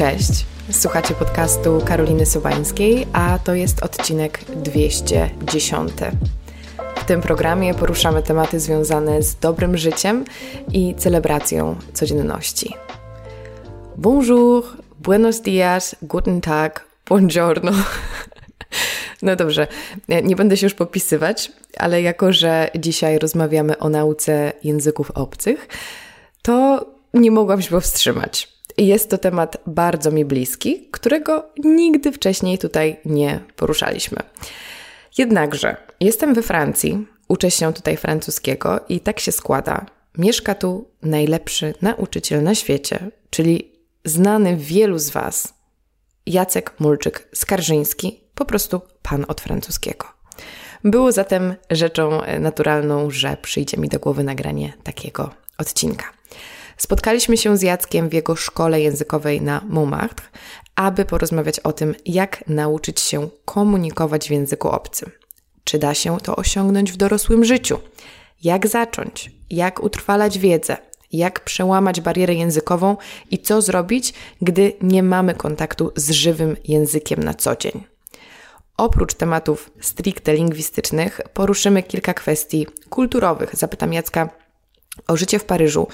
Cześć. Słuchacie podcastu Karoliny Sobańskiej, a to jest odcinek 210. W tym programie poruszamy tematy związane z dobrym życiem i celebracją codzienności. Bonjour, buenos dias, guten tag, buongiorno. No dobrze, nie będę się już popisywać, ale jako, że dzisiaj rozmawiamy o nauce języków obcych, to nie mogłam się powstrzymać. Jest to temat bardzo mi bliski, którego nigdy wcześniej tutaj nie poruszaliśmy. Jednakże jestem we Francji, uczę się tutaj francuskiego i tak się składa. Mieszka tu najlepszy nauczyciel na świecie, czyli znany wielu z Was, Jacek Mulczyk-Skarżyński, po prostu pan od francuskiego. Było zatem rzeczą naturalną, że przyjdzie mi do głowy nagranie takiego odcinka. Spotkaliśmy się z Jackiem w jego szkole językowej na Montmartre, aby porozmawiać o tym, jak nauczyć się komunikować w języku obcym. Czy da się to osiągnąć w dorosłym życiu? Jak zacząć? Jak utrwalać wiedzę? Jak przełamać barierę językową i co zrobić, gdy nie mamy kontaktu z żywym językiem na co dzień? Oprócz tematów stricte lingwistycznych poruszymy kilka kwestii kulturowych. Zapytam Jacka, o życie w Paryżu,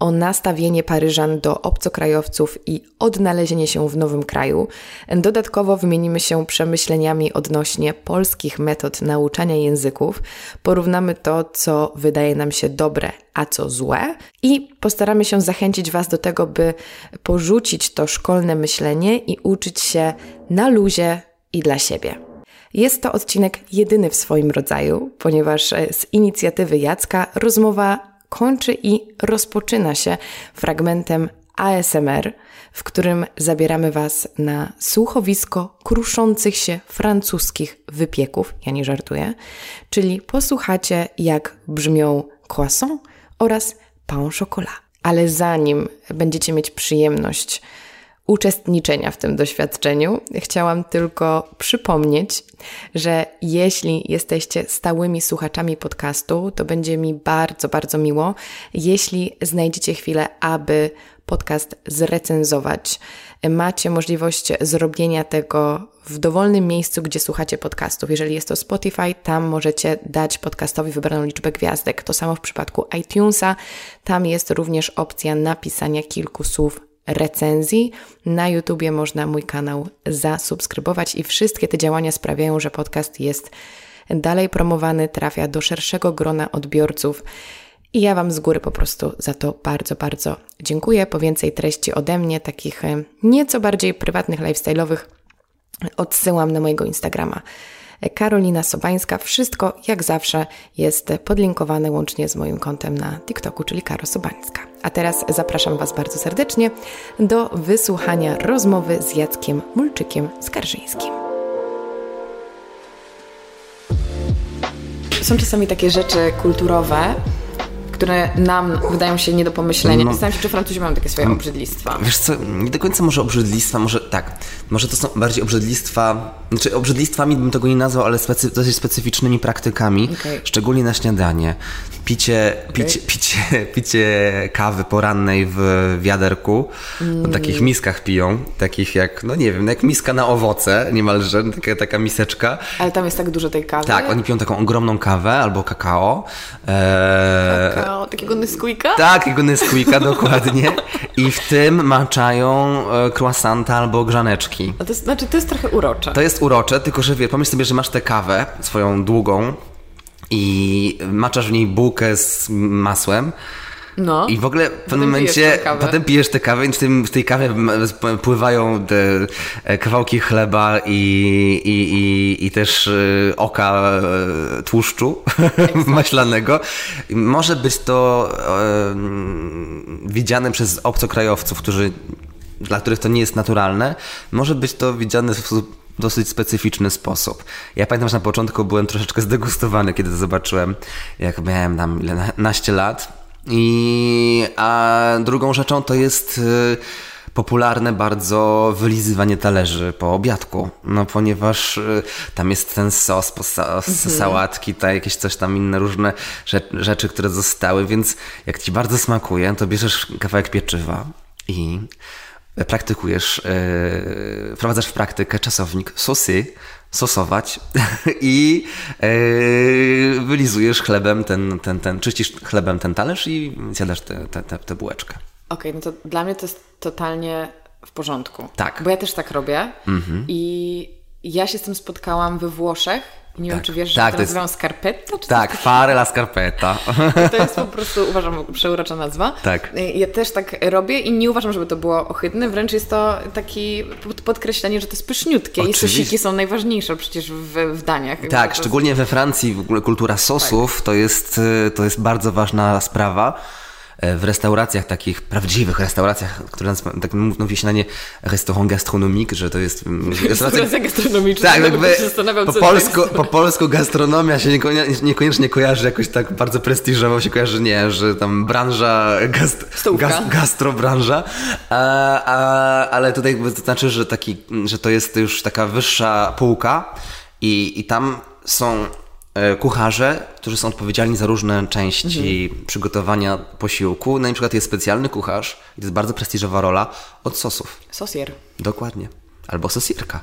o nastawienie Paryżan do obcokrajowców i odnalezienie się w nowym kraju. Dodatkowo wymienimy się przemyśleniami odnośnie polskich metod nauczania języków, porównamy to, co wydaje nam się dobre, a co złe i postaramy się zachęcić Was do tego, by porzucić to szkolne myślenie i uczyć się na luzie i dla siebie. Jest to odcinek jedyny w swoim rodzaju, ponieważ z inicjatywy Jacka rozmowa kończy i rozpoczyna się fragmentem ASMR, w którym zabieramy Was na słuchowisko kruszących się francuskich wypieków, ja nie żartuję, czyli posłuchacie jak brzmią croissant oraz pain chocolat. Ale zanim będziecie mieć przyjemność uczestniczenia w tym doświadczeniu, chciałam tylko przypomnieć, że jeśli jesteście stałymi słuchaczami podcastu, to będzie mi bardzo, bardzo miło, jeśli znajdziecie chwilę, aby podcast zrecenzować. Macie możliwość zrobienia tego w dowolnym miejscu, gdzie słuchacie podcastów. Jeżeli jest to Spotify, tam możecie dać podcastowi wybraną liczbę gwiazdek. To samo w przypadku iTunesa. Tam jest również opcja napisania kilku słów recenzji. Na YouTubie można mój kanał zasubskrybować i wszystkie te działania sprawiają, że podcast jest dalej promowany, trafia do szerszego grona odbiorców. I ja Wam z góry po prostu za to bardzo, bardzo dziękuję. Po więcej treści ode mnie, takich e, nieco bardziej prywatnych, lifestyle'owych, odsyłam na mojego Instagrama. Karolina Sobańska. Wszystko, jak zawsze, jest podlinkowane łącznie z moim kontem na TikToku, czyli Karo Sobańska. A teraz zapraszam Was bardzo serdecznie do wysłuchania rozmowy z Jackiem Mulczykiem Skarżyńskim. Są czasami takie rzeczy kulturowe, które nam wydają się nie do pomyślenia. No, Zastanawiam się, czy Francuzi mają takie swoje no, obrzydlistwa. Wiesz co, nie do końca może obrzydlistwa, może tak, może to są bardziej obrzydlistwa, znaczy obrzydlistwami bym tego nie nazwał, ale specy, dosyć specyficznymi praktykami, okay. szczególnie na śniadanie. Picie, okay. picie, picie, picie kawy porannej w wiaderku, mm. w takich miskach piją, takich jak, no nie wiem, jak miska na owoce niemalże, taka, taka miseczka. Ale tam jest tak dużo tej kawy? Tak, oni piją taką ogromną kawę albo kakao. Eee, kakao, takiego Nesquika? Tak, takiego Nesquika, dokładnie. I w tym maczają e, croissanta albo grzaneczki. A to jest, znaczy, to jest trochę urocze. To jest urocze, tylko że wie, pomyśl sobie, że masz tę kawę swoją długą i maczasz w niej bułkę z masłem. No. I w ogóle w pewnym momencie potem pijesz tę kawę i w, tym, w tej kawie pływają te e, kawałki chleba i, i, i, i też e, oka e, tłuszczu maślanego. Może być to e, widziane przez obcokrajowców, którzy, dla których to nie jest naturalne. Może być to widziane w sposób dosyć specyficzny sposób. Ja pamiętam, że na początku byłem troszeczkę zdegustowany, kiedy to zobaczyłem, jak miałem tam naście lat i, a drugą rzeczą to jest y, popularne bardzo wylizywanie talerzy po obiadku, no ponieważ y, tam jest ten sos, sos mhm. sałatki, ta jakieś coś tam inne różne rzeczy, które zostały, więc jak ci bardzo smakuje, to bierzesz kawałek pieczywa i praktykujesz, yy, wprowadzasz w praktykę czasownik sosy, sosować i yy, wylizujesz chlebem ten, ten, ten, czyścisz chlebem ten talerz i zjadasz tę te, te, te, bułeczkę. Okej, okay, no to dla mnie to jest totalnie w porządku. Tak. Bo ja też tak robię mhm. i ja się z tym spotkałam we Włoszech nie tak. wiem, czy wiesz, że tak, to, to nazywają jest... scarpetta? Czy tak, fare la scarpetta. To jest po prostu, uważam, przeurocza nazwa. Tak. Ja też tak robię i nie uważam, żeby to było ohydne, wręcz jest to taki podkreślenie, że to jest pyszniutkie Oczywiście. i sosiki są najważniejsze przecież w, w daniach. Tak, szczególnie we Francji w ogóle kultura sosów tak. to, jest, to jest bardzo ważna sprawa. E, w restauracjach takich, prawdziwych restauracjach, które tak mówi się na nie restaurant gastronomique, że to jest... Mm, restauracja gastronomiczna. Tak, jakby po, polsku, po polsku gastronomia się niekoniecznie, niekoniecznie kojarzy jakoś tak bardzo prestiżowo, się kojarzy, nie, że tam branża, gast, gast, gastrobranża, a, a, ale tutaj to znaczy, że, taki, że to jest już taka wyższa półka i, i tam są kucharze, którzy są odpowiedzialni za różne części mhm. przygotowania posiłku. Na przykład jest specjalny kucharz i to jest bardzo prestiżowa rola od sosów. Sosier. Dokładnie. Albo sosierka.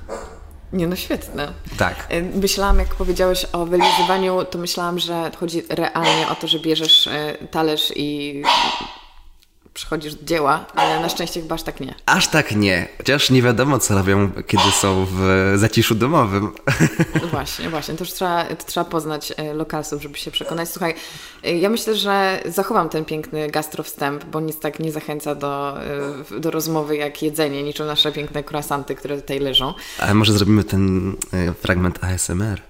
Nie no, świetne. Tak. E, myślałam, jak powiedziałeś o wylizywaniu, to myślałam, że chodzi realnie o to, że bierzesz e, talerz i przychodzisz do dzieła, ale na szczęście chyba aż tak nie. Aż tak nie, chociaż nie wiadomo, co robią, kiedy są w zaciszu domowym. No właśnie, właśnie, to już trzeba, to trzeba poznać e, lokalsów, żeby się przekonać. Słuchaj, e, ja myślę, że zachowam ten piękny gastrowstęp, bo nic tak nie zachęca do, e, do rozmowy jak jedzenie, niczym nasze piękne croissanty, które tutaj leżą. Ale może zrobimy ten fragment ASMR.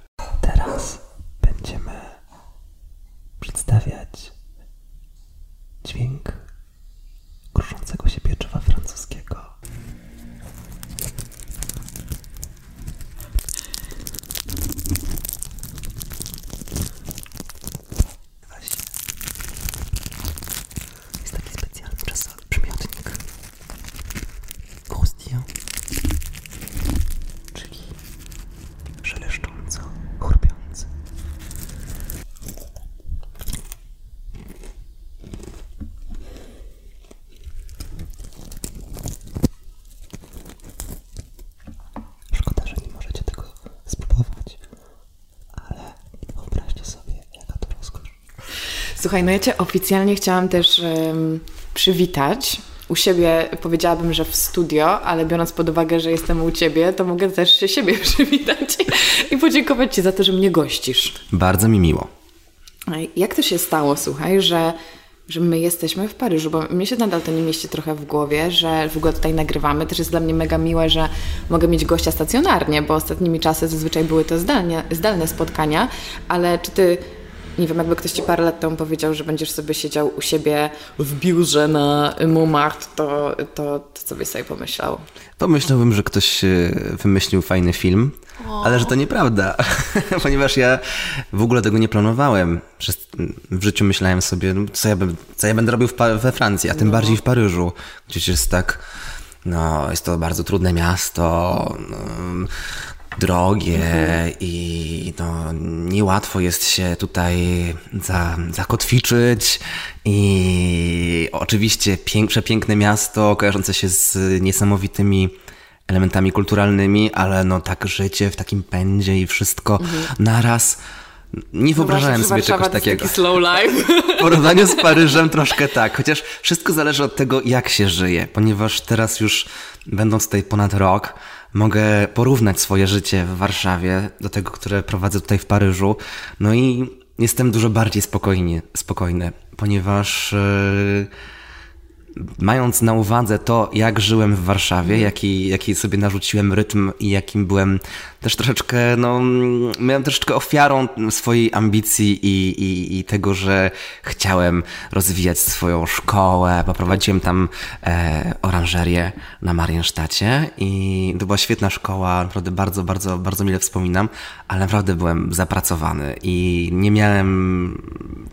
Teraz będziemy przedstawiać dźwięk kruszącego się pieczywa francuskiego. Jest taki specjalny czasowy przymiotnik. Croustillant. Czyli szeleszcząco, chrupiący. Słuchaj, no ja Cię oficjalnie chciałam też um, przywitać. U siebie powiedziałabym, że w studio, ale biorąc pod uwagę, że jestem u Ciebie, to mogę też się siebie przywitać i podziękować Ci za to, że mnie gościsz. Bardzo mi miło. Jak to się stało, słuchaj, że że my jesteśmy w Paryżu, bo mnie się nadal to nie mieści trochę w głowie, że w ogóle tutaj nagrywamy. Też jest dla mnie mega miłe, że mogę mieć gościa stacjonarnie, bo ostatnimi czasy zazwyczaj były to zdalnie, zdalne spotkania, ale czy ty nie wiem, jakby ktoś ci parę lat temu powiedział, że będziesz sobie siedział u siebie w biurze na Montmartre, to, to, to co byś sobie pomyślał? Pomyślałbym, że ktoś wymyślił fajny film, o. ale że to nieprawda, ponieważ ja w ogóle tego nie planowałem. W życiu myślałem sobie, no, co, ja, co ja będę robił we Francji, a tym no. bardziej w Paryżu, gdzie jest tak, no, jest to bardzo trudne miasto, no, drogie mhm. i no, niełatwo jest się tutaj za, zakotwiczyć i oczywiście pięk, przepiękne miasto kojarzące się z niesamowitymi elementami kulturalnymi, ale no tak życie w takim pędzie i wszystko mhm. naraz. Nie wyobrażałem sobie czegoś takiego. Taki slow life. W porównaniu z Paryżem troszkę tak, chociaż wszystko zależy od tego, jak się żyje, ponieważ teraz już będąc tutaj ponad rok, mogę porównać swoje życie w Warszawie do tego, które prowadzę tutaj w Paryżu. No i jestem dużo bardziej spokojnie, spokojny, ponieważ. Yy, mając na uwadze to, jak żyłem w Warszawie, jaki, jaki sobie narzuciłem rytm i jakim byłem też troszeczkę, no, miałem troszeczkę ofiarą swojej ambicji i, i, i tego, że chciałem rozwijać swoją szkołę. Poprowadziłem tam e, oranżerię na Mariensztacie i to była świetna szkoła, naprawdę bardzo, bardzo, bardzo mile wspominam, ale naprawdę byłem zapracowany i nie miałem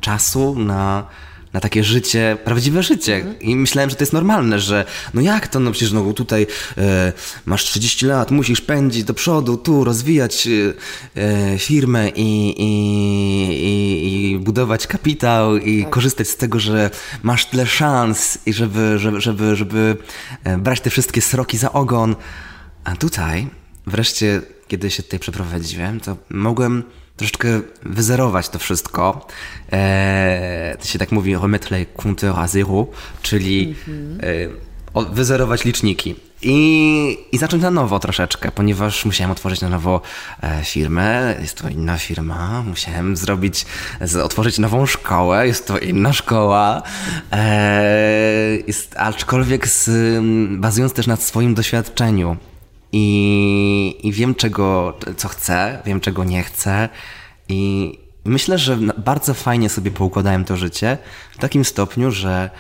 czasu na na takie życie, prawdziwe życie. Mhm. I myślałem, że to jest normalne, że no jak to, no przecież no tutaj e, masz 30 lat, musisz pędzić do przodu, tu rozwijać e, e, firmę i, i, i, i, budować kapitał i tak. korzystać z tego, że masz tyle szans i żeby, żeby, żeby, żeby e, brać te wszystkie sroki za ogon. A tutaj wreszcie, kiedy się tutaj przeprowadziłem, to mogłem troszeczkę wyzerować to wszystko. E, to się tak mówi remettre les compteurs à zéro, czyli e, wyzerować liczniki. I, I zacząć na nowo troszeczkę, ponieważ musiałem otworzyć na nowo e, firmę, jest to inna firma, musiałem zrobić, z, otworzyć nową szkołę, jest to inna szkoła, e, jest, aczkolwiek z, bazując też na swoim doświadczeniu i, i wiem czego, co chcę, wiem czego nie chcę i myślę, że bardzo fajnie sobie poukładałem to życie w takim stopniu, że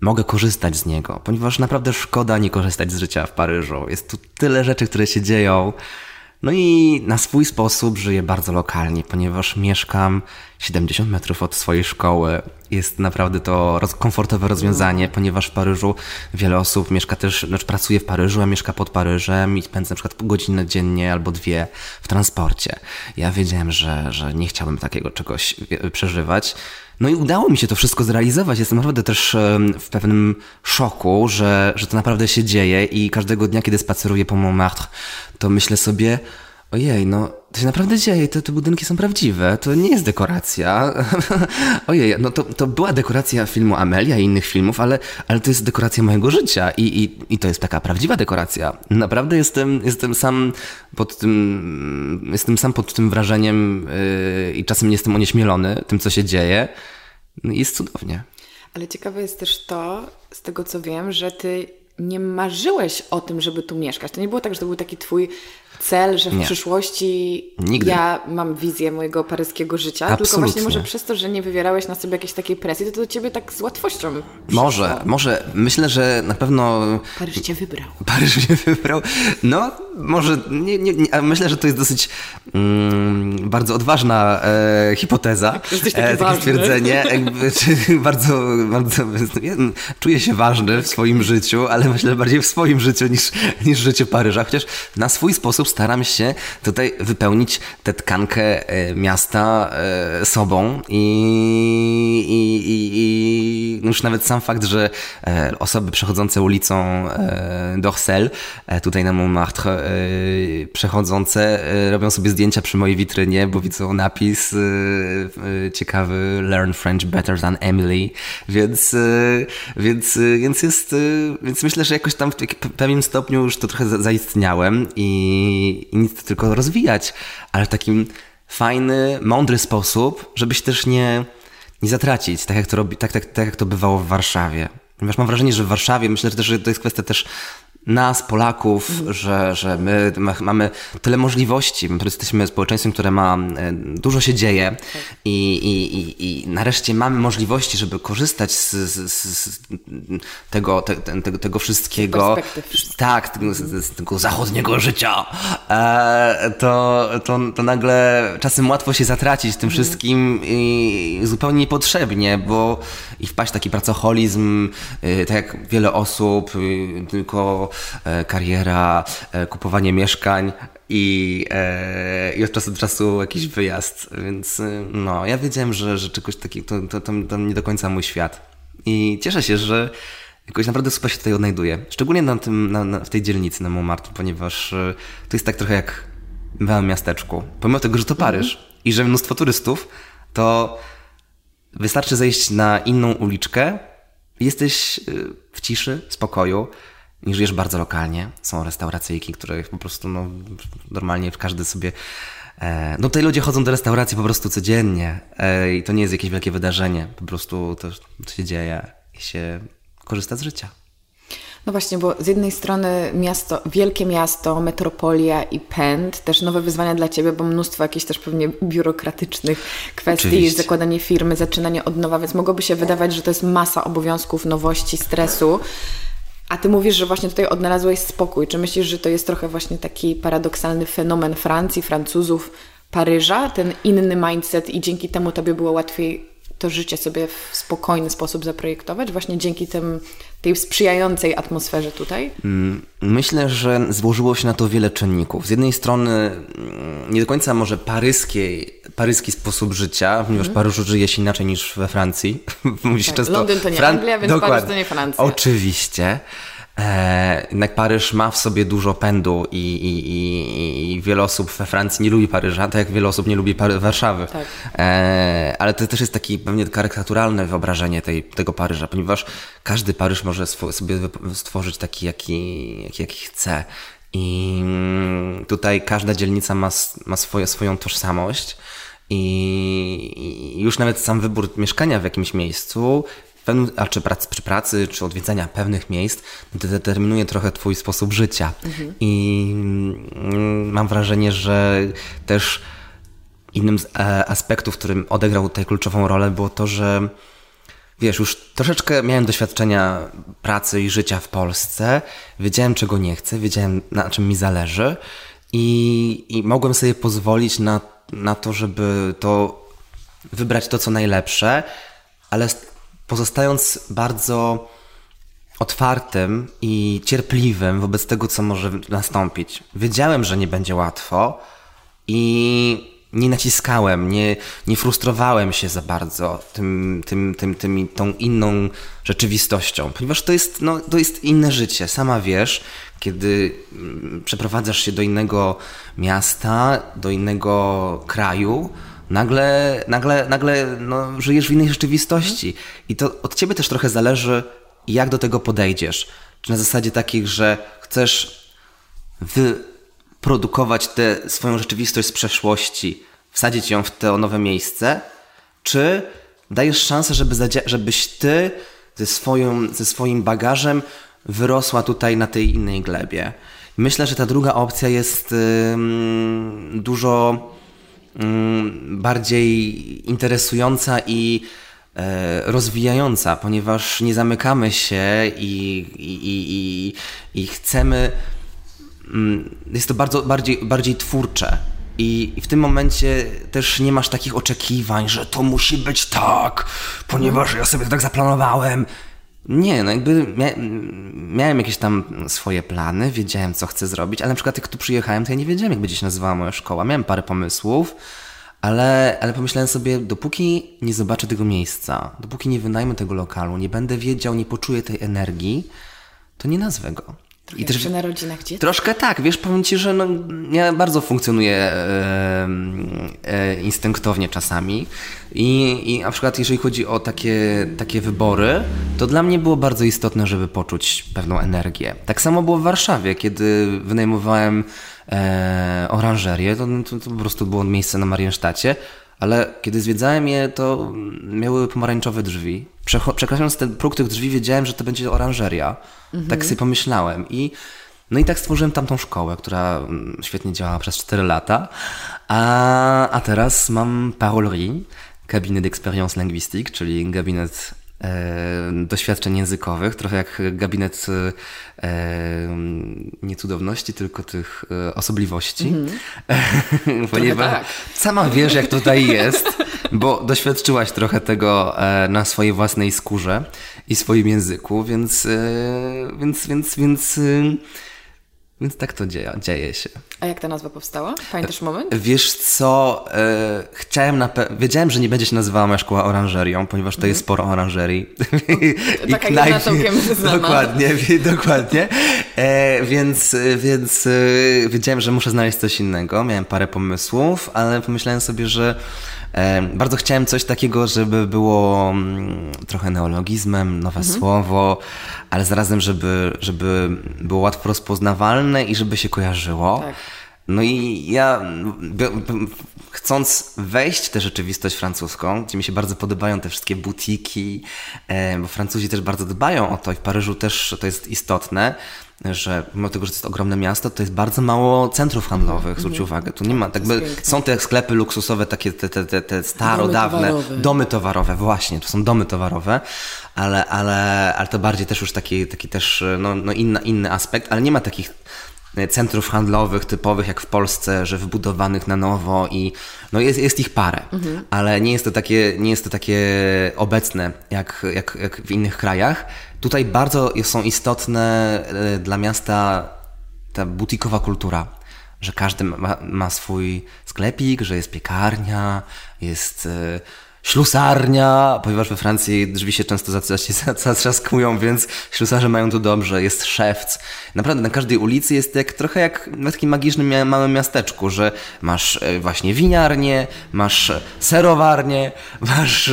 mogę korzystać z niego, ponieważ naprawdę szkoda nie korzystać z życia w Paryżu. Jest tu tyle rzeczy, które się dzieją. No i na swój sposób żyję bardzo lokalnie, ponieważ mieszkam 70 metrów od swojej szkoły. Jest naprawdę to roz komfortowe rozwiązanie, ponieważ w Paryżu wiele osób mieszka też, znaczy pracuje w Paryżu, a mieszka pod Paryżem i spędza na przykład godzinę dziennie albo dwie w transporcie. Ja wiedziałem, że, że nie chciałbym takiego czegoś przeżywać. No i udało mi się to wszystko zrealizować. Jestem naprawdę też w pewnym szoku, że, że to naprawdę się dzieje i każdego dnia, kiedy spaceruję po Montmartre, to myślę sobie, ojej, no to się naprawdę dzieje, te, te budynki są prawdziwe, to nie jest dekoracja. ojej, no to, to była dekoracja filmu Amelia i innych filmów, ale, ale to jest dekoracja mojego życia i, i, i to jest taka prawdziwa dekoracja. Naprawdę jestem, jestem sam pod tym, jestem sam pod tym wrażeniem yy, i czasem jestem onieśmielony tym, co się dzieje. No jest cudownie. Ale ciekawe jest też to, z tego co wiem, że ty nie marzyłeś o tym, żeby tu mieszkać. To nie było tak, że to był taki twój cel, że w nie. przyszłości Nigdy. ja mam wizję mojego paryskiego życia, Absolutnie. tylko właśnie może przez to, że nie wywierałeś na sobie jakiejś takiej presji, to do ciebie tak z łatwością przyszło. Może, może. Myślę, że na pewno... Paryż cię wybrał. Paryż mnie wybrał. No, może, nie, nie, nie myślę, że to jest dosyć mm, bardzo odważna e, hipoteza, tak, e, takie stwierdzenie. Jakby, bardzo, bardzo, czuję się ważny w swoim życiu, ale myślę bardziej w swoim życiu niż, niż w życiu Paryża, chociaż na swój sposób staram się tutaj wypełnić tę tkankę e, miasta e, sobą i, i, i, i już nawet sam fakt, że e, osoby przechodzące ulicą Dorsel, tutaj na Montmartre, przechodzące robią sobie zdjęcia przy mojej witrynie, bo widzą napis ciekawy Learn French better than Emily, więc, więc, więc jest, więc myślę, że jakoś tam w pewnym stopniu już to trochę zaistniałem i i, nic tylko rozwijać, ale w takim fajny, mądry sposób, żeby się też nie, nie zatracić, tak jak, to robi, tak, tak, tak jak to bywało w Warszawie. Ponieważ mam wrażenie, że w Warszawie, myślę też, że to jest kwestia też nas, Polaków, mhm. że, że my mamy tyle możliwości. My jesteśmy społeczeństwem, które ma, e, dużo się dzieje tak. i, i, i, i nareszcie mamy możliwości, żeby korzystać z, z, z tego, te, tego, tego wszystkiego. Tak, tego, z, tego zachodniego życia. E, to, to, to nagle czasem łatwo się zatracić tym mhm. wszystkim i zupełnie niepotrzebnie, bo i wpaść w taki pracoholizm, e, tak jak wiele osób, tylko E, kariera, e, kupowanie mieszkań i, e, i od czasu do czasu jakiś wyjazd. Więc no, ja wiedziałem, że, że czegoś takiego to, to, to, to nie do końca mój świat. I cieszę się, że jakoś naprawdę super się tutaj odnajduję. Szczególnie na tym, na, na, w tej dzielnicy na Montmartre, ponieważ to jest tak trochę jak w małym miasteczku. Pomimo tego, że to Paryż mhm. i że mnóstwo turystów, to wystarczy zejść na inną uliczkę jesteś w ciszy, spokoju nie żyjesz bardzo lokalnie. Są restauracyjki, które po prostu no, normalnie każdy sobie. E, no tutaj ludzie chodzą do restauracji po prostu codziennie e, i to nie jest jakieś wielkie wydarzenie. Po prostu to, to się dzieje i się korzysta z życia. No właśnie, bo z jednej strony miasto, wielkie miasto, metropolia i pęd, też nowe wyzwania dla Ciebie, bo mnóstwo jakichś też pewnie biurokratycznych kwestii, Oczywiście. zakładanie firmy, zaczynanie od nowa, więc mogłoby się wydawać, że to jest masa obowiązków, nowości, stresu. A ty mówisz, że właśnie tutaj odnalazłeś spokój. Czy myślisz, że to jest trochę właśnie taki paradoksalny fenomen Francji, Francuzów, Paryża, ten inny mindset i dzięki temu tobie było łatwiej to życie sobie w spokojny sposób zaprojektować, właśnie dzięki tym, tej sprzyjającej atmosferze tutaj? Mm, myślę, że złożyło się na to wiele czynników. Z jednej strony mm, nie do końca może paryskiej, paryski sposób życia, ponieważ mm. Paryżu żyje się inaczej niż we Francji. Mówisz tak, często, Londyn to nie Fran... Anglia, więc Dokładnie. Paryż to nie Francja. Oczywiście. E, jednak Paryż ma w sobie dużo pędu i, i, i, wiele osób we Francji nie lubi Paryża, tak jak wiele osób nie lubi Pary Warszawy. Tak. E, ale to też jest takie pewnie karykaturalne wyobrażenie tej, tego Paryża, ponieważ każdy Paryż może sobie stworzyć taki, jaki, jaki, jaki chce. I tutaj każda dzielnica ma, ma swoje, swoją tożsamość. I już nawet sam wybór mieszkania w jakimś miejscu pewnym, a czy pracy, przy pracy, czy odwiedzania pewnych miejsc, to determinuje trochę Twój sposób życia. Mhm. I mm, mam wrażenie, że też innym z e, aspektów, którym odegrał tutaj kluczową rolę, było to, że wiesz, już troszeczkę miałem doświadczenia pracy i życia w Polsce, wiedziałem czego nie chcę, wiedziałem na czym mi zależy i, i mogłem sobie pozwolić na, na to, żeby to wybrać to, co najlepsze, ale pozostając bardzo otwartym i cierpliwym wobec tego, co może nastąpić. Wiedziałem, że nie będzie łatwo i nie naciskałem, nie, nie frustrowałem się za bardzo tym, tym, tym, tym, tą inną rzeczywistością, ponieważ to jest, no, to jest inne życie. Sama wiesz, kiedy mm, przeprowadzasz się do innego miasta, do innego kraju, nagle, nagle, nagle no, żyjesz w innej rzeczywistości. I to od ciebie też trochę zależy, jak do tego podejdziesz. Czy na zasadzie takich, że chcesz wyprodukować tę swoją rzeczywistość z przeszłości, wsadzić ją w to nowe miejsce, czy dajesz szansę, żeby żebyś ty ze, swoją, ze swoim bagażem wyrosła tutaj na tej innej glebie. Myślę, że ta druga opcja jest yy, dużo bardziej interesująca i e, rozwijająca, ponieważ nie zamykamy się i, i, i, i chcemy. Mm, jest to bardzo bardziej, bardziej twórcze. I, w tym momencie też nie masz takich oczekiwań, że to musi być tak, ponieważ ja sobie to tak zaplanowałem. Nie, no jakby mia miałem jakieś tam swoje plany, wiedziałem co chcę zrobić, ale na przykład jak tu przyjechałem, to ja nie wiedziałem jak będzie się nazywała moja szkoła. Miałem parę pomysłów, ale, ale pomyślałem sobie, dopóki nie zobaczę tego miejsca, dopóki nie wynajmę tego lokalu, nie będę wiedział, nie poczuję tej energii, to nie nazwę go. I też na rodzinach dzieci? Troszkę tak, wiesz, powiem Ci, że no, ja bardzo funkcjonuję e, e, instynktownie czasami I, i na przykład jeżeli chodzi o takie, takie wybory, to dla mnie było bardzo istotne, żeby poczuć pewną energię. Tak samo było w Warszawie, kiedy wynajmowałem e, oranżerię, to, to, to po prostu było miejsce na Mariensztacie, ale kiedy zwiedzałem je, to miały pomarańczowe drzwi. Przekraczając ten próg tych drzwi, wiedziałem, że to będzie oranżeria. Mhm. Tak sobie pomyślałem. I, no i tak stworzyłem tamtą szkołę, która mm, świetnie działała przez 4 lata. A, a teraz mam Parolerie, kabinet d'expérience linguistique, czyli gabinet doświadczeń językowych, trochę jak gabinet e, nie cudowności, tylko tych e, osobliwości. Mm. Ponieważ tak. sama wiesz, jak tutaj jest, bo doświadczyłaś trochę tego e, na swojej własnej skórze i swoim języku, więc, e, więc, więc, więc e, więc tak to dzieje, dzieje się. A jak ta nazwa powstała? Pamiętasz moment? Wiesz co, e, chciałem na wiedziałem, że nie będzie się nazywała moja szkoła oranżerią, ponieważ to mm. jest sporo oranżerii. I Taka knajp... całkiem znana. Dokładnie, dokładnie. E, więc więc e, wiedziałem, że muszę znaleźć coś innego. Miałem parę pomysłów, ale pomyślałem sobie, że bardzo chciałem coś takiego, żeby było mm, trochę neologizmem, nowe mhm. słowo, ale zarazem, żeby, żeby było łatwo rozpoznawalne i żeby się kojarzyło. Tak. No i ja, chcąc wejść w tę rzeczywistość francuską, gdzie mi się bardzo podobają te wszystkie butiki, bo Francuzi też bardzo dbają o to i w Paryżu też to jest istotne, że mimo tego, że to jest ogromne miasto, to jest bardzo mało centrów handlowych, -hmm. zwróćcie uwagę. Tu nie ma, tak by, są te sklepy luksusowe, takie te, te, te, te starodawne, domy towarowe. domy towarowe, właśnie, to są domy towarowe, ale, ale, ale to bardziej też już taki, taki też, no, no inny, inny aspekt, ale nie ma takich centrów handlowych typowych jak w Polsce, że wybudowanych na nowo i no jest, jest ich parę, mhm. ale nie jest to takie, nie jest to takie obecne jak, jak, jak w innych krajach. Tutaj bardzo są istotne e, dla miasta ta butikowa kultura, że każdy ma, ma swój sklepik, że jest piekarnia, jest e, ślusarnia, ponieważ we Francji drzwi się często zatrzaskują, więc ślusarze mają tu dobrze, jest szewc. Naprawdę na każdej ulicy jest jak, trochę jak w takim magicznym małym miasteczku, że masz e, właśnie winiarnię, masz serowarnię, masz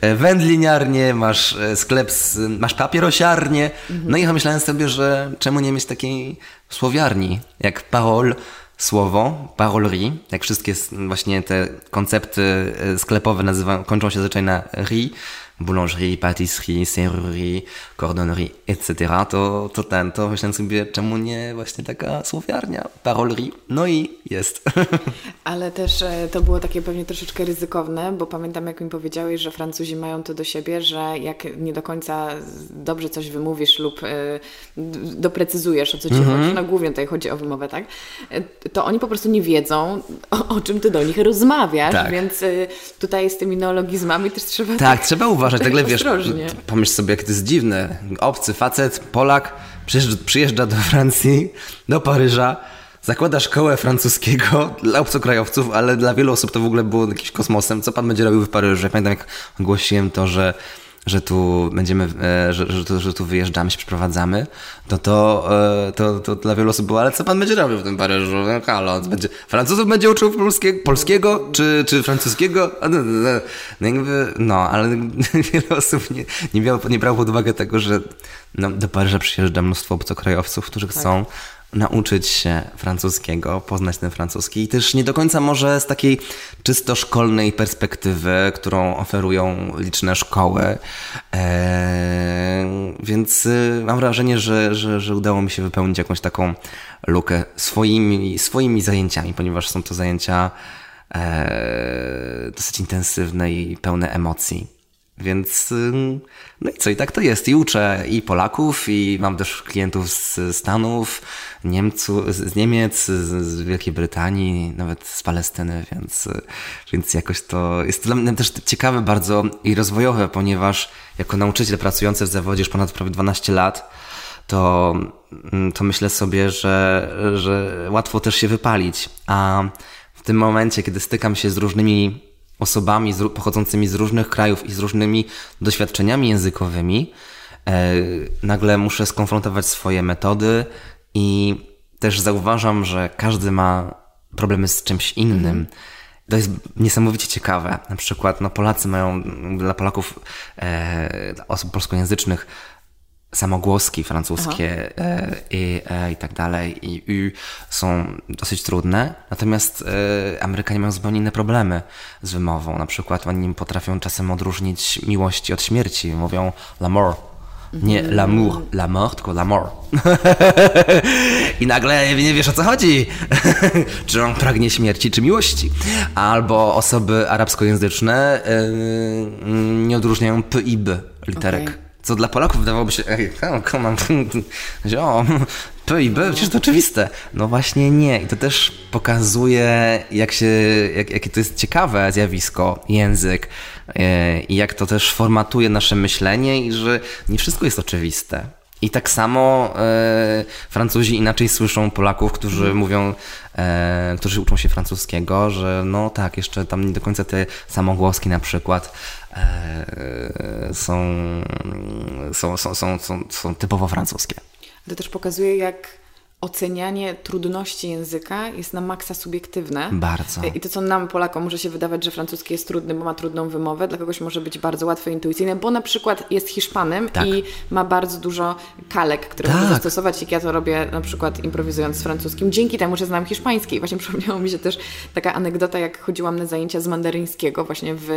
e, wędliniarnię, masz sklep, z, masz papierosiarnię. No i ja myślałem sobie, że czemu nie mieć takiej słowiarni jak Parol, słowo, parolerie, jak wszystkie właśnie te koncepty e, sklepowe nazywa, kończą się zazwyczaj na ri, boulangerie, pâtisserie, serrurerie, cordonnerie, etc., to, to ten, to myślałem sobie, czemu nie właśnie taka słowiarnia, parolerie, no i jest. Ale też e, to było takie pewnie troszeczkę ryzykowne, bo pamiętam jak mi powiedziałeś, że Francuzi mają to do siebie, że jak nie do końca dobrze coś wymówisz lub y, doprecyzujesz o co ci -hmm. chodzi, no głównie tutaj chodzi o wymowę, tak, e, to oni po prostu nie wiedzą o, o czym ty do nich rozmawiasz, tak. więc tutaj z tymi neologizmami też trzeba... Tak, tak trzeba uważać uważać, nagle wiesz, pomyśl sobie, jak to jest dziwne. Obcy facet, Polak, przyjeżdża, do Francji, do Paryża, zakłada szkołę francuskiego dla obcokrajowców, ale dla wielu osób to w ogóle było jakimś kosmosem. Co pan będzie robił w Paryżu? Ja pamiętam, jak ogłosiłem to, że że tu będziemy, e, że, że, tu, że tu wyjeżdżamy, się przeprowadzamy, to to, e, to to dla wielu osób było, ale co pan będzie robił w tym Paryżu? No, halo, będzie, Francuzów będzie uczył polskiego, polskiego czy, czy francuskiego? No, no, no, no, jakby, no ale wiele osób nie, nie, miało, nie brało pod uwagę tego, że no, do Paryża przyjeżdża mnóstwo obcokrajowców, którzy tak. Nauczyć się francuskiego, poznać ten francuski i też nie do końca może z takiej czysto szkolnej perspektywy, którą oferują liczne szkoły. Eee, więc y, mam wrażenie, że, że, że udało mi się wypełnić jakąś taką lukę swoimi, swoimi zajęciami, ponieważ są to zajęcia e, dosyć intensywne i pełne emocji. Więc no i co, i tak to jest. I uczę i Polaków, i mam też klientów z Stanów, Niemców, z Niemiec, z Wielkiej Brytanii, nawet z Palestyny, więc, więc jakoś to jest dla mnie też ciekawe bardzo i rozwojowe, ponieważ jako nauczyciel pracujący w zawodzie już ponad prawie 12 lat, to, mm, to myślę sobie, że, że łatwo też się wypalić. A w tym momencie, kiedy stykam się z różnymi osobami z, pochodzącymi z różnych krajów i z różnymi doświadczeniami językowymi, e, nagle muszę skonfrontować swoje metody i też zauważam, że każdy ma problemy z czymś innym. Mhm. To jest niesamowicie ciekawe. Na przykład no, Polacy mają, dla Polaków, e, osób polskojęzycznych, samogłoski francuskie e, i, e, i tak dalej i y są dosyć trudne, natomiast e, Amerykanie mają zupełnie inne problemy z wymową. Na przykład oni potrafią czasem odróżnić miłości od śmierci. Mówią l'amour. Nie mhm. l'amour, la mort, tylko l'amour. I nagle nie wiesz o co chodzi. czy on pragnie śmierci, czy miłości. Albo osoby arabskojęzyczne yy, nie odróżniają p i b literek. Okay co dla Polaków wydawałoby się, ej, on, o, P i B, przecież to oczywiste. No właśnie nie. I to też pokazuje, jak się, jak, jakie to jest ciekawe zjawisko, język e, i jak to też formatuje nasze myślenie i że nie wszystko jest oczywiste. I tak samo e, Francuzi inaczej słyszą Polaków, którzy mm. mówią, e, którzy uczą się francuskiego, że no tak, jeszcze tam nie do końca te samogłoski na przykład e, są, są, są, są, są, są typowo francuskie. To też pokazuje, jak ocenianie trudności języka jest na maksa subiektywne. Bardzo. I to, co nam, Polakom, może się wydawać, że francuski jest trudny, bo ma trudną wymowę, dla kogoś może być bardzo łatwe, intuicyjne, bo na przykład jest Hiszpanem tak. i ma bardzo dużo kalek, które tak. może zastosować, jak ja to robię na przykład improwizując z francuskim, dzięki temu, że znam hiszpański. I właśnie przypomniało mi się też taka anegdota, jak chodziłam na zajęcia z mandaryńskiego właśnie w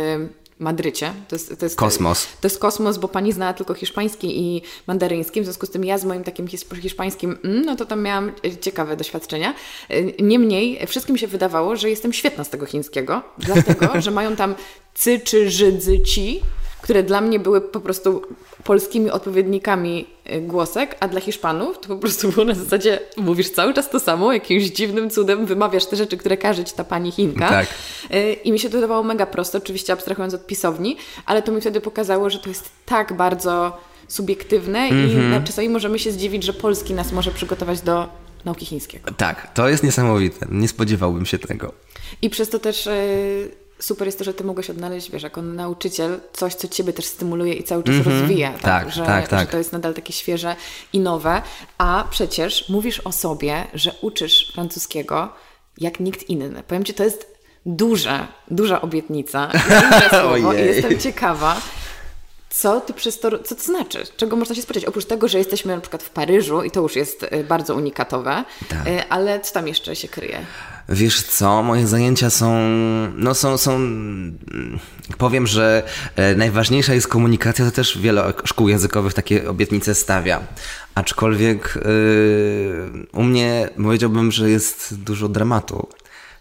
Madrycie. To jest, to jest kosmos. To jest kosmos, bo pani znała tylko hiszpański i mandaryński, w związku z tym ja z moim takim hiszpańskim, mm, no to tam miałam e, ciekawe doświadczenia. E, niemniej wszystkim się wydawało, że jestem świetna z tego chińskiego, dlatego, że mają tam cy czy żydzy ci, które dla mnie były po prostu polskimi odpowiednikami głosek, a dla Hiszpanów to po prostu było na zasadzie mówisz cały czas to samo, jakimś dziwnym cudem wymawiasz te rzeczy, które każe ci ta pani Chinka. Tak. Y, I mi się to wydawało mega prosto, oczywiście abstrahując od pisowni, ale to mi wtedy pokazało, że to jest tak bardzo subiektywne mm -hmm. i mhm. czasami możemy się zdziwić, że polski nas może przygotować do nauki chińskiego. Tak, to jest niesamowite. Nie spodziewałbym się tego. I przez to też super jest to, że ty mogłeś odnaleźć, wiesz, jako nauczyciel, coś, co ciebie też stymuluje i cały czas mm -hmm. rozwija. Tak, tak, że, tak, tak. że to jest nadal takie świeże i nowe. A przecież mówisz o sobie, że uczysz francuskiego jak nikt inny. Powiem ci, to jest duża, duża obietnica. Duże słowo i jestem ciekawa, co ty przez to, co to znaczy? Czego można się spodziewać? Oprócz tego, że jesteśmy na przykład w Paryżu i to już jest y, bardzo unikatowe, tak. Y, ale co tam jeszcze się kryje? Wiesz co, moje zajęcia są, no są, są, powiem, że e, najważniejsza jest komunikacja, to też wiele szkół językowych takie obietnice stawia. Aczkolwiek yy, u mnie powiedziałbym, że jest dużo dramatu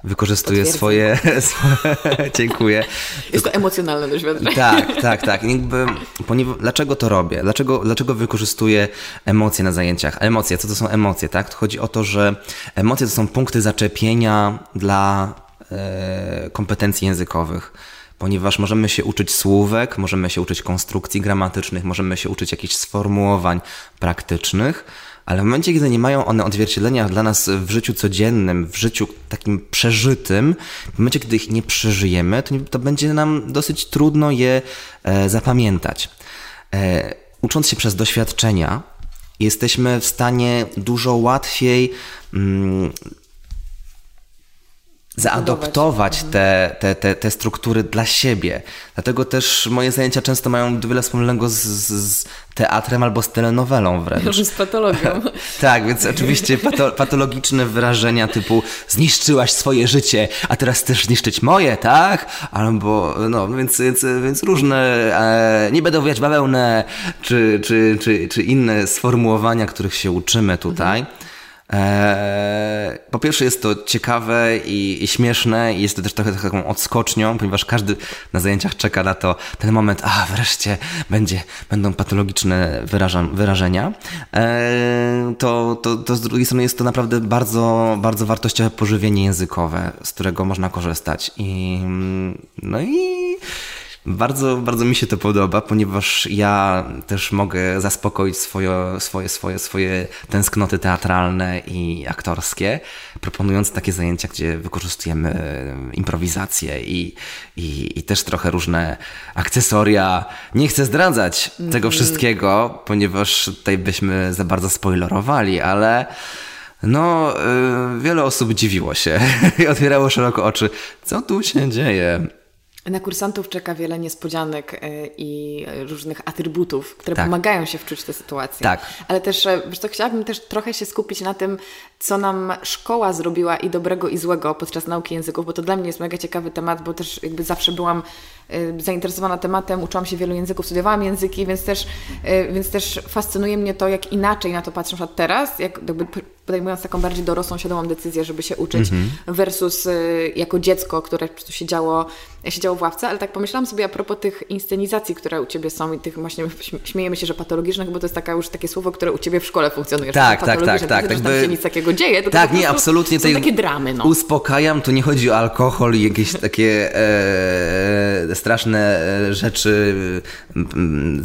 wykorzystuje swoje, swoje... Dziękuję. Jest to emocjonalne doświadczenie. Tak, tak, tak. Jakby, ponieważ, dlaczego to robię? Dlaczego, dlaczego wykorzystuję emocje na zajęciach? Emocje, co to są emocje, tak? To chodzi o to, że emocje to są punkty zaczepienia dla e, kompetencji językowych ponieważ możemy się uczyć słówek, możemy się uczyć konstrukcji gramatycznych, możemy się uczyć jakichś sformułowań praktycznych, ale w momencie, kiedy nie mają one odzwierciedlenia dla nas w życiu codziennym, w życiu takim przeżytym, w momencie, kiedy ich nie przeżyjemy, to, to będzie nam dosyć trudno je e, zapamiętać. E, ucząc się przez doświadczenia, jesteśmy w stanie dużo łatwiej mm, zaadoptować te, te, te, te struktury dla siebie. Dlatego też moje zajęcia często mają wiele wspólnego z, z teatrem albo z telenowelą wręcz. z patologią. tak, więc oczywiście pato, patologiczne wyrażenia typu zniszczyłaś swoje życie, a teraz chcesz zniszczyć moje, tak? Albo, no, więc, więc, więc różne, e, nie będę owijać bawełnę, czy, czy, czy, czy inne sformułowania, których się uczymy tutaj. Mhm. Eee, po pierwsze jest to ciekawe i, i, śmieszne i jest to też trochę taką odskocznią, ponieważ każdy na zajęciach czeka na to ten moment, a wreszcie będzie, będą patologiczne wyrażenia. Eee, to, to, to z drugiej strony jest to naprawdę bardzo, bardzo wartościowe pożywienie językowe, z którego można korzystać. I, no i bardzo, bardzo mi się to podoba, ponieważ ja też mogę zaspokoić swoje, swoje, swoje, swoje tęsknoty teatralne i aktorskie, proponując takie zajęcia, gdzie wykorzystujemy improwizację i, i, i też trochę różne akcesoria. Nie chcę zdradzać mm -hmm. tego wszystkiego, ponieważ tutaj byśmy za bardzo spoilerowali, ale no, yy, wiele osób dziwiło się i otwierało szeroko oczy. Co tu się dzieje? Na kursantów czeka wiele niespodzianek e, i różnych atrybutów, które tak. pomagają się wczuć tę sytuację. Tak. Ale też, e, wiesz co, chciałabym też trochę się skupić na tym, co nam szkoła zrobiła i dobrego i złego podczas nauki języków, bo to dla mnie jest mega ciekawy temat, bo też jakby zawsze byłam zainteresowana tematem, uczyłam się wielu języków, studiowałam języki, więc też, więc też fascynuje mnie to, jak inaczej na to patrzę na teraz, jak jakby podejmując taką bardziej dorosłą, świadomą decyzję, żeby się uczyć, mm -hmm. versus jako dziecko, które po prostu siedziało siedziało w ławce, ale tak pomyślałam sobie a propos tych inscenizacji, które u Ciebie są i tych właśnie, śmiejemy się, że patologicznych, bo to jest taka już takie słowo, które u Ciebie w szkole funkcjonuje. Tak, tak, tak, tak. tak, tak tam się nic takiego dzieje. To tak, to nie, absolutnie. Są takie dramy, no. Uspokajam, tu nie chodzi o alkohol i jakieś takie e, straszne e, rzeczy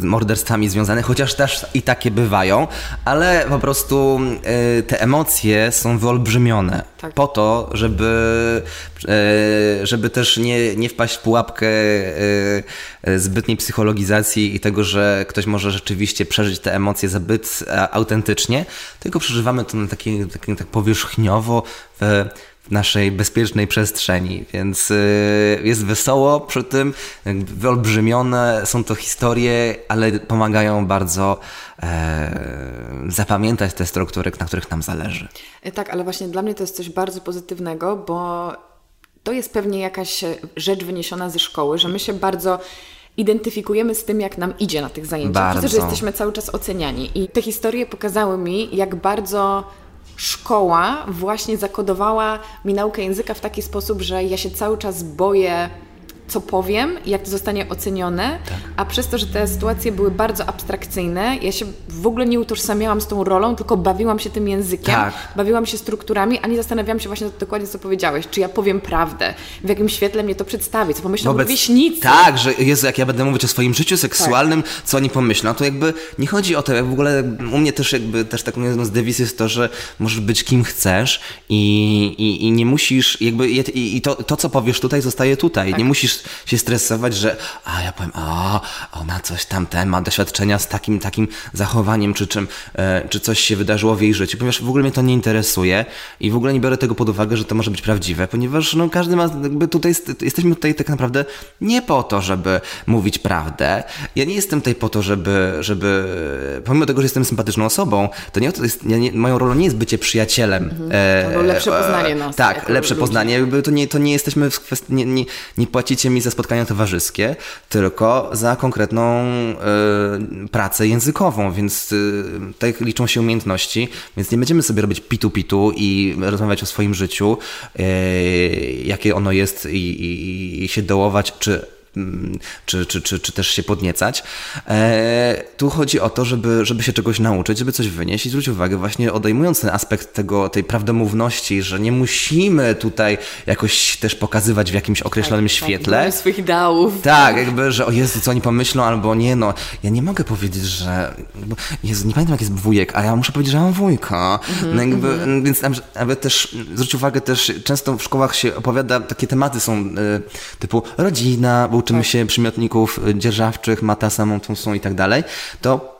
morderstwami związane, chociaż też i takie bywają, ale po prostu e, te emocje są wyolbrzymione tak. po to, żeby, e, żeby też nie, nie wpaść w pułapkę e, e, zbytniej psychologizacji i tego, że ktoś może rzeczywiście przeżyć te emocje zbyt autentycznie, tylko przeżywamy to na takie, takie tak powierzchniowo w naszej bezpiecznej przestrzeni, więc jest wesoło przy tym, wyolbrzymione są to historie, ale pomagają bardzo e, zapamiętać te struktury, na których nam zależy. Tak, ale właśnie dla mnie to jest coś bardzo pozytywnego, bo to jest pewnie jakaś rzecz wyniesiona ze szkoły, że my się bardzo identyfikujemy z tym, jak nam idzie na tych zajęciach. Bardzo. Widzę, że jesteśmy cały czas oceniani. I te historie pokazały mi, jak bardzo szkoła właśnie zakodowała mi naukę języka w taki sposób, że ja się cały czas boję co powiem jak to zostanie ocenione, tak. a przez to, że te sytuacje były bardzo abstrakcyjne, ja się w ogóle nie utożsamiałam z tą rolą, tylko bawiłam się tym językiem, tak. bawiłam się strukturami, a nie zastanawiałam się właśnie dokładnie, co powiedziałeś, czy ja powiem prawdę, w jakim świetle mnie to przedstawi, co pomyślą Wobec... wieśnicy. Tak, że Jezu, jak ja będę mówić o swoim życiu seksualnym, tak. co oni pomyślą, to jakby nie chodzi o to, jak w ogóle u mnie też jakby też tak jedną z dewiz jest to, że możesz być kim chcesz i, i, i nie musisz, jakby i, i to, to, co powiesz tutaj, zostaje tutaj. Tak. Nie musisz się stresować, że a ja powiem, a ona coś tam ten ma doświadczenia z takim, takim zachowaniem, czy czym, e, czy coś się wydarzyło w jej życiu, ponieważ w ogóle mnie to nie interesuje i w ogóle nie biorę tego pod uwagę, że to może być prawdziwe, ponieważ no, każdy ma, jakby tutaj, jesteśmy tutaj tak naprawdę nie po to, żeby mówić prawdę. Ja nie jestem tutaj po to, żeby, żeby pomimo tego, że jestem sympatyczną osobą, to nie, to jest, ja nie, moją rolą nie jest bycie przyjacielem. Mhm. E, lepsze poznanie nas. Tak, lepsze ludzi. poznanie. To nie, to nie jesteśmy w kwestii, nie, nie, nie płacicie mi za spotkania towarzyskie, tylko za konkretną y, pracę językową, więc y, tak liczą się umiejętności, więc nie będziemy sobie robić pitu-pitu i rozmawiać o swoim życiu, y, jakie ono jest i, i, i się dołować, czy czy, czy, czy, czy też się podniecać. E, tu chodzi o to, żeby, żeby się czegoś nauczyć, żeby coś wynieść i zwróć uwagę właśnie odejmując ten aspekt tego, tej prawdomówności, że nie musimy tutaj jakoś też pokazywać w jakimś określonym tak, tak świetle. Tak, swoich ideałów. Tak, jakby, że o Jezu, co oni pomyślą, albo nie, no, ja nie mogę powiedzieć, że Jezu, nie pamiętam jak jest wujek, a ja muszę powiedzieć, że mam wujka. Mm -hmm, no jakby, mm -hmm. Więc nawet też, zwróć uwagę też, często w szkołach się opowiada, takie tematy są y, typu rodzina, uczymy tak. się przymiotników dzierżawczych, mata, montusą i tak dalej, to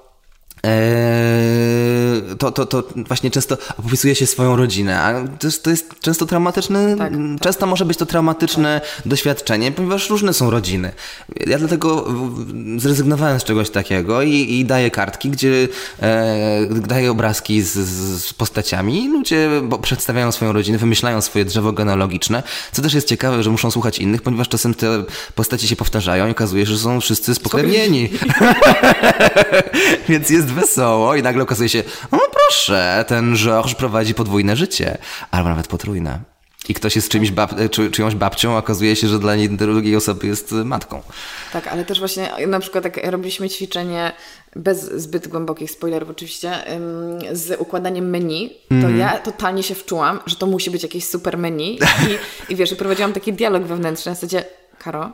to, to, to właśnie często opisuje się swoją rodzinę, a to jest, to jest często traumatyczne, tak, często tak. może być to traumatyczne tak. doświadczenie, ponieważ różne są rodziny. Ja dlatego zrezygnowałem z czegoś takiego i, i daję kartki, gdzie e, daję obrazki z, z postaciami i ludzie przedstawiają swoją rodzinę, wymyślają swoje drzewo genealogiczne, co też jest ciekawe, że muszą słuchać innych, ponieważ czasem te postacie się powtarzają i okazuje się, że są wszyscy spokrewnieni. Więc jest jest wesoło i nagle okazuje się, no proszę, ten Georges prowadzi podwójne życie, albo nawet potrójne. I ktoś jest czymś bab czy, czyjąś babcią, a okazuje się, że dla drugiej osoby jest matką. Tak, ale też właśnie na przykład jak robiliśmy ćwiczenie bez zbyt głębokich spoilerów oczywiście, z układaniem menu, to mm. ja totalnie się wczułam, że to musi być jakieś super menu i, i wiesz, prowadziłam taki dialog wewnętrzny na zasadzie, Karo,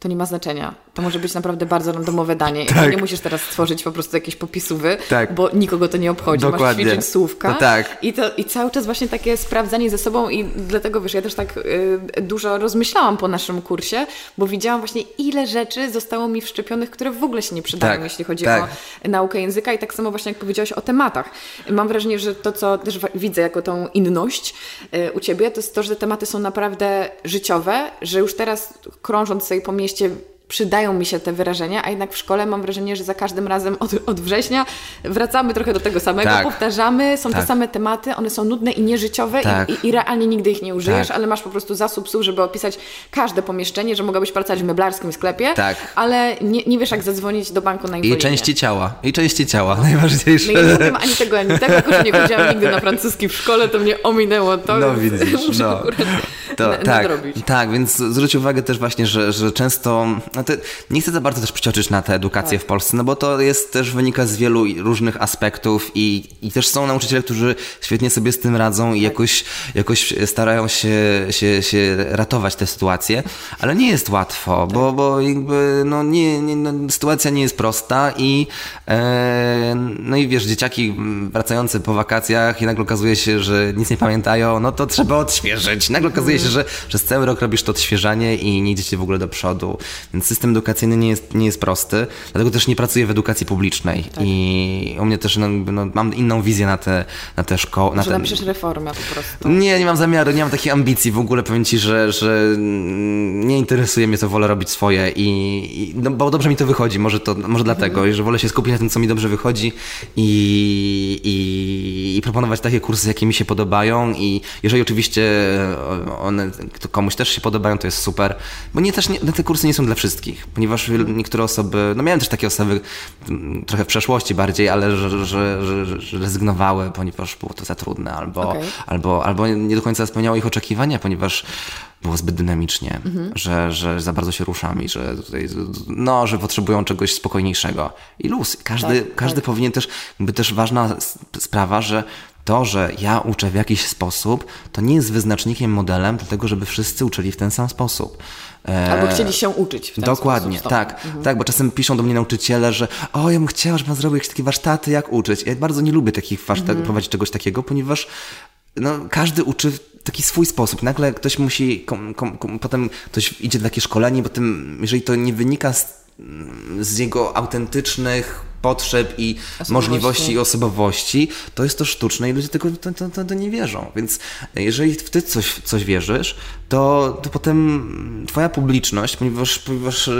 to nie ma znaczenia. To może być naprawdę bardzo randomowe danie. Tak. Nie musisz teraz stworzyć po prostu jakieś popisówy, tak. bo nikogo to nie obchodzi. Dokładnie. Masz ćwiczyć słówka. tak. I, to, I cały czas właśnie takie sprawdzanie ze sobą i dlatego, wiesz, ja też tak y, dużo rozmyślałam po naszym kursie, bo widziałam właśnie ile rzeczy zostało mi wszczepionych, które w ogóle się nie przydają, tak. jeśli chodzi tak. o naukę języka i tak samo właśnie jak powiedziałaś o tematach. Mam wrażenie, że to, co też widzę jako tą inność y, u Ciebie, to jest to, że te tematy są naprawdę życiowe, że już teraz krążąc sobie po mieście mieście przydają mi się te wyrażenia, a jednak w szkole mam wrażenie, że za każdym razem od, od września wracamy trochę do tego samego, tak. powtarzamy, są tak. te same tematy, one są nudne i nieżyciowe tak. i, i, realnie nigdy ich nie użyjesz, tak. ale masz po prostu zasób słów, żeby opisać każde pomieszczenie, że mogłabyś pracować w meblarskim sklepie, tak. ale nie, nie wiesz jak zadzwonić do banku na infolinię. I części ciała, i części ciała, najważniejsze. No i nie wiem ani tego, ani tego, że nie chodziłam nigdy na francuski w szkole, to mnie ominęło to, no, widzisz, no. To, tak, tak, więc zwróć uwagę też właśnie, że, że często no nie chcę za bardzo też przycioczyć na tę edukację tak. w Polsce, no bo to jest też wynika z wielu różnych aspektów i, i też są nauczyciele, którzy świetnie sobie z tym radzą i tak. jakoś, jakoś starają się, się, się ratować tę sytuację, ale nie jest łatwo, tak. bo, bo jakby no nie, nie no, sytuacja nie jest prosta i e, no i wiesz, dzieciaki wracające po wakacjach i nagle okazuje się, że nic nie pamiętają, no to trzeba odświeżyć. Nagle okazuje się, że przez cały rok robisz to odświeżanie i nie idziecie w ogóle do przodu. Więc system edukacyjny nie jest, nie jest prosty, dlatego też nie pracuję w edukacji publicznej tak. i u mnie też no, no, mam inną wizję na te, na te szkoły. Może ten... napiszesz reformę po prostu. Nie, nie mam zamiaru, nie mam takiej ambicji w ogóle, powiem Ci, że, że nie interesuje mnie to, wolę robić swoje i, i no, bo dobrze mi to wychodzi, może, to, może dlatego, mhm. że wolę się skupić na tym, co mi dobrze wychodzi i, i, i proponować takie kursy, jakie mi się podobają i jeżeli oczywiście one one komuś też się podobają, to jest super, bo nie też nie, te kursy nie są dla wszystkich, ponieważ niektóre osoby, no miałem też takie osoby mm, trochę w przeszłości bardziej, ale że, że, że, że rezygnowały, ponieważ było to za trudne, albo, okay. albo, albo nie do końca spełniało ich oczekiwania, ponieważ było zbyt dynamicznie, mhm. że, że za bardzo się ruszam i że tutaj, no, że potrzebują czegoś spokojniejszego. I luz. Każdy, tak, każdy tak. powinien też, jakby też ważna sprawa, że to, że ja uczę w jakiś sposób, to nie jest wyznacznikiem, modelem, dlatego żeby wszyscy uczyli w ten sam sposób. E, Albo chcieli się uczyć w ten Dokładnie, sposób. tak, mhm. tak, bo czasem piszą do mnie nauczyciele, że o, ja bym chciała, żeby pan zrobił jakieś takie warsztaty, jak uczyć. Ja bardzo nie lubię takich warsztatów, mhm. prowadzić czegoś takiego, ponieważ no, każdy uczy w taki swój sposób. Nagle ktoś musi, kom, kom, kom, potem ktoś idzie na takie szkolenie, potem jeżeli to nie wynika z, z jego autentycznych potrzeb i możliwości i osobowości, to jest to sztuczne i ludzie tego to, to, to, to, nie wierzą. Więc jeżeli w ty coś, coś wierzysz, to, to potem twoja publiczność, ponieważ, ponieważ yy,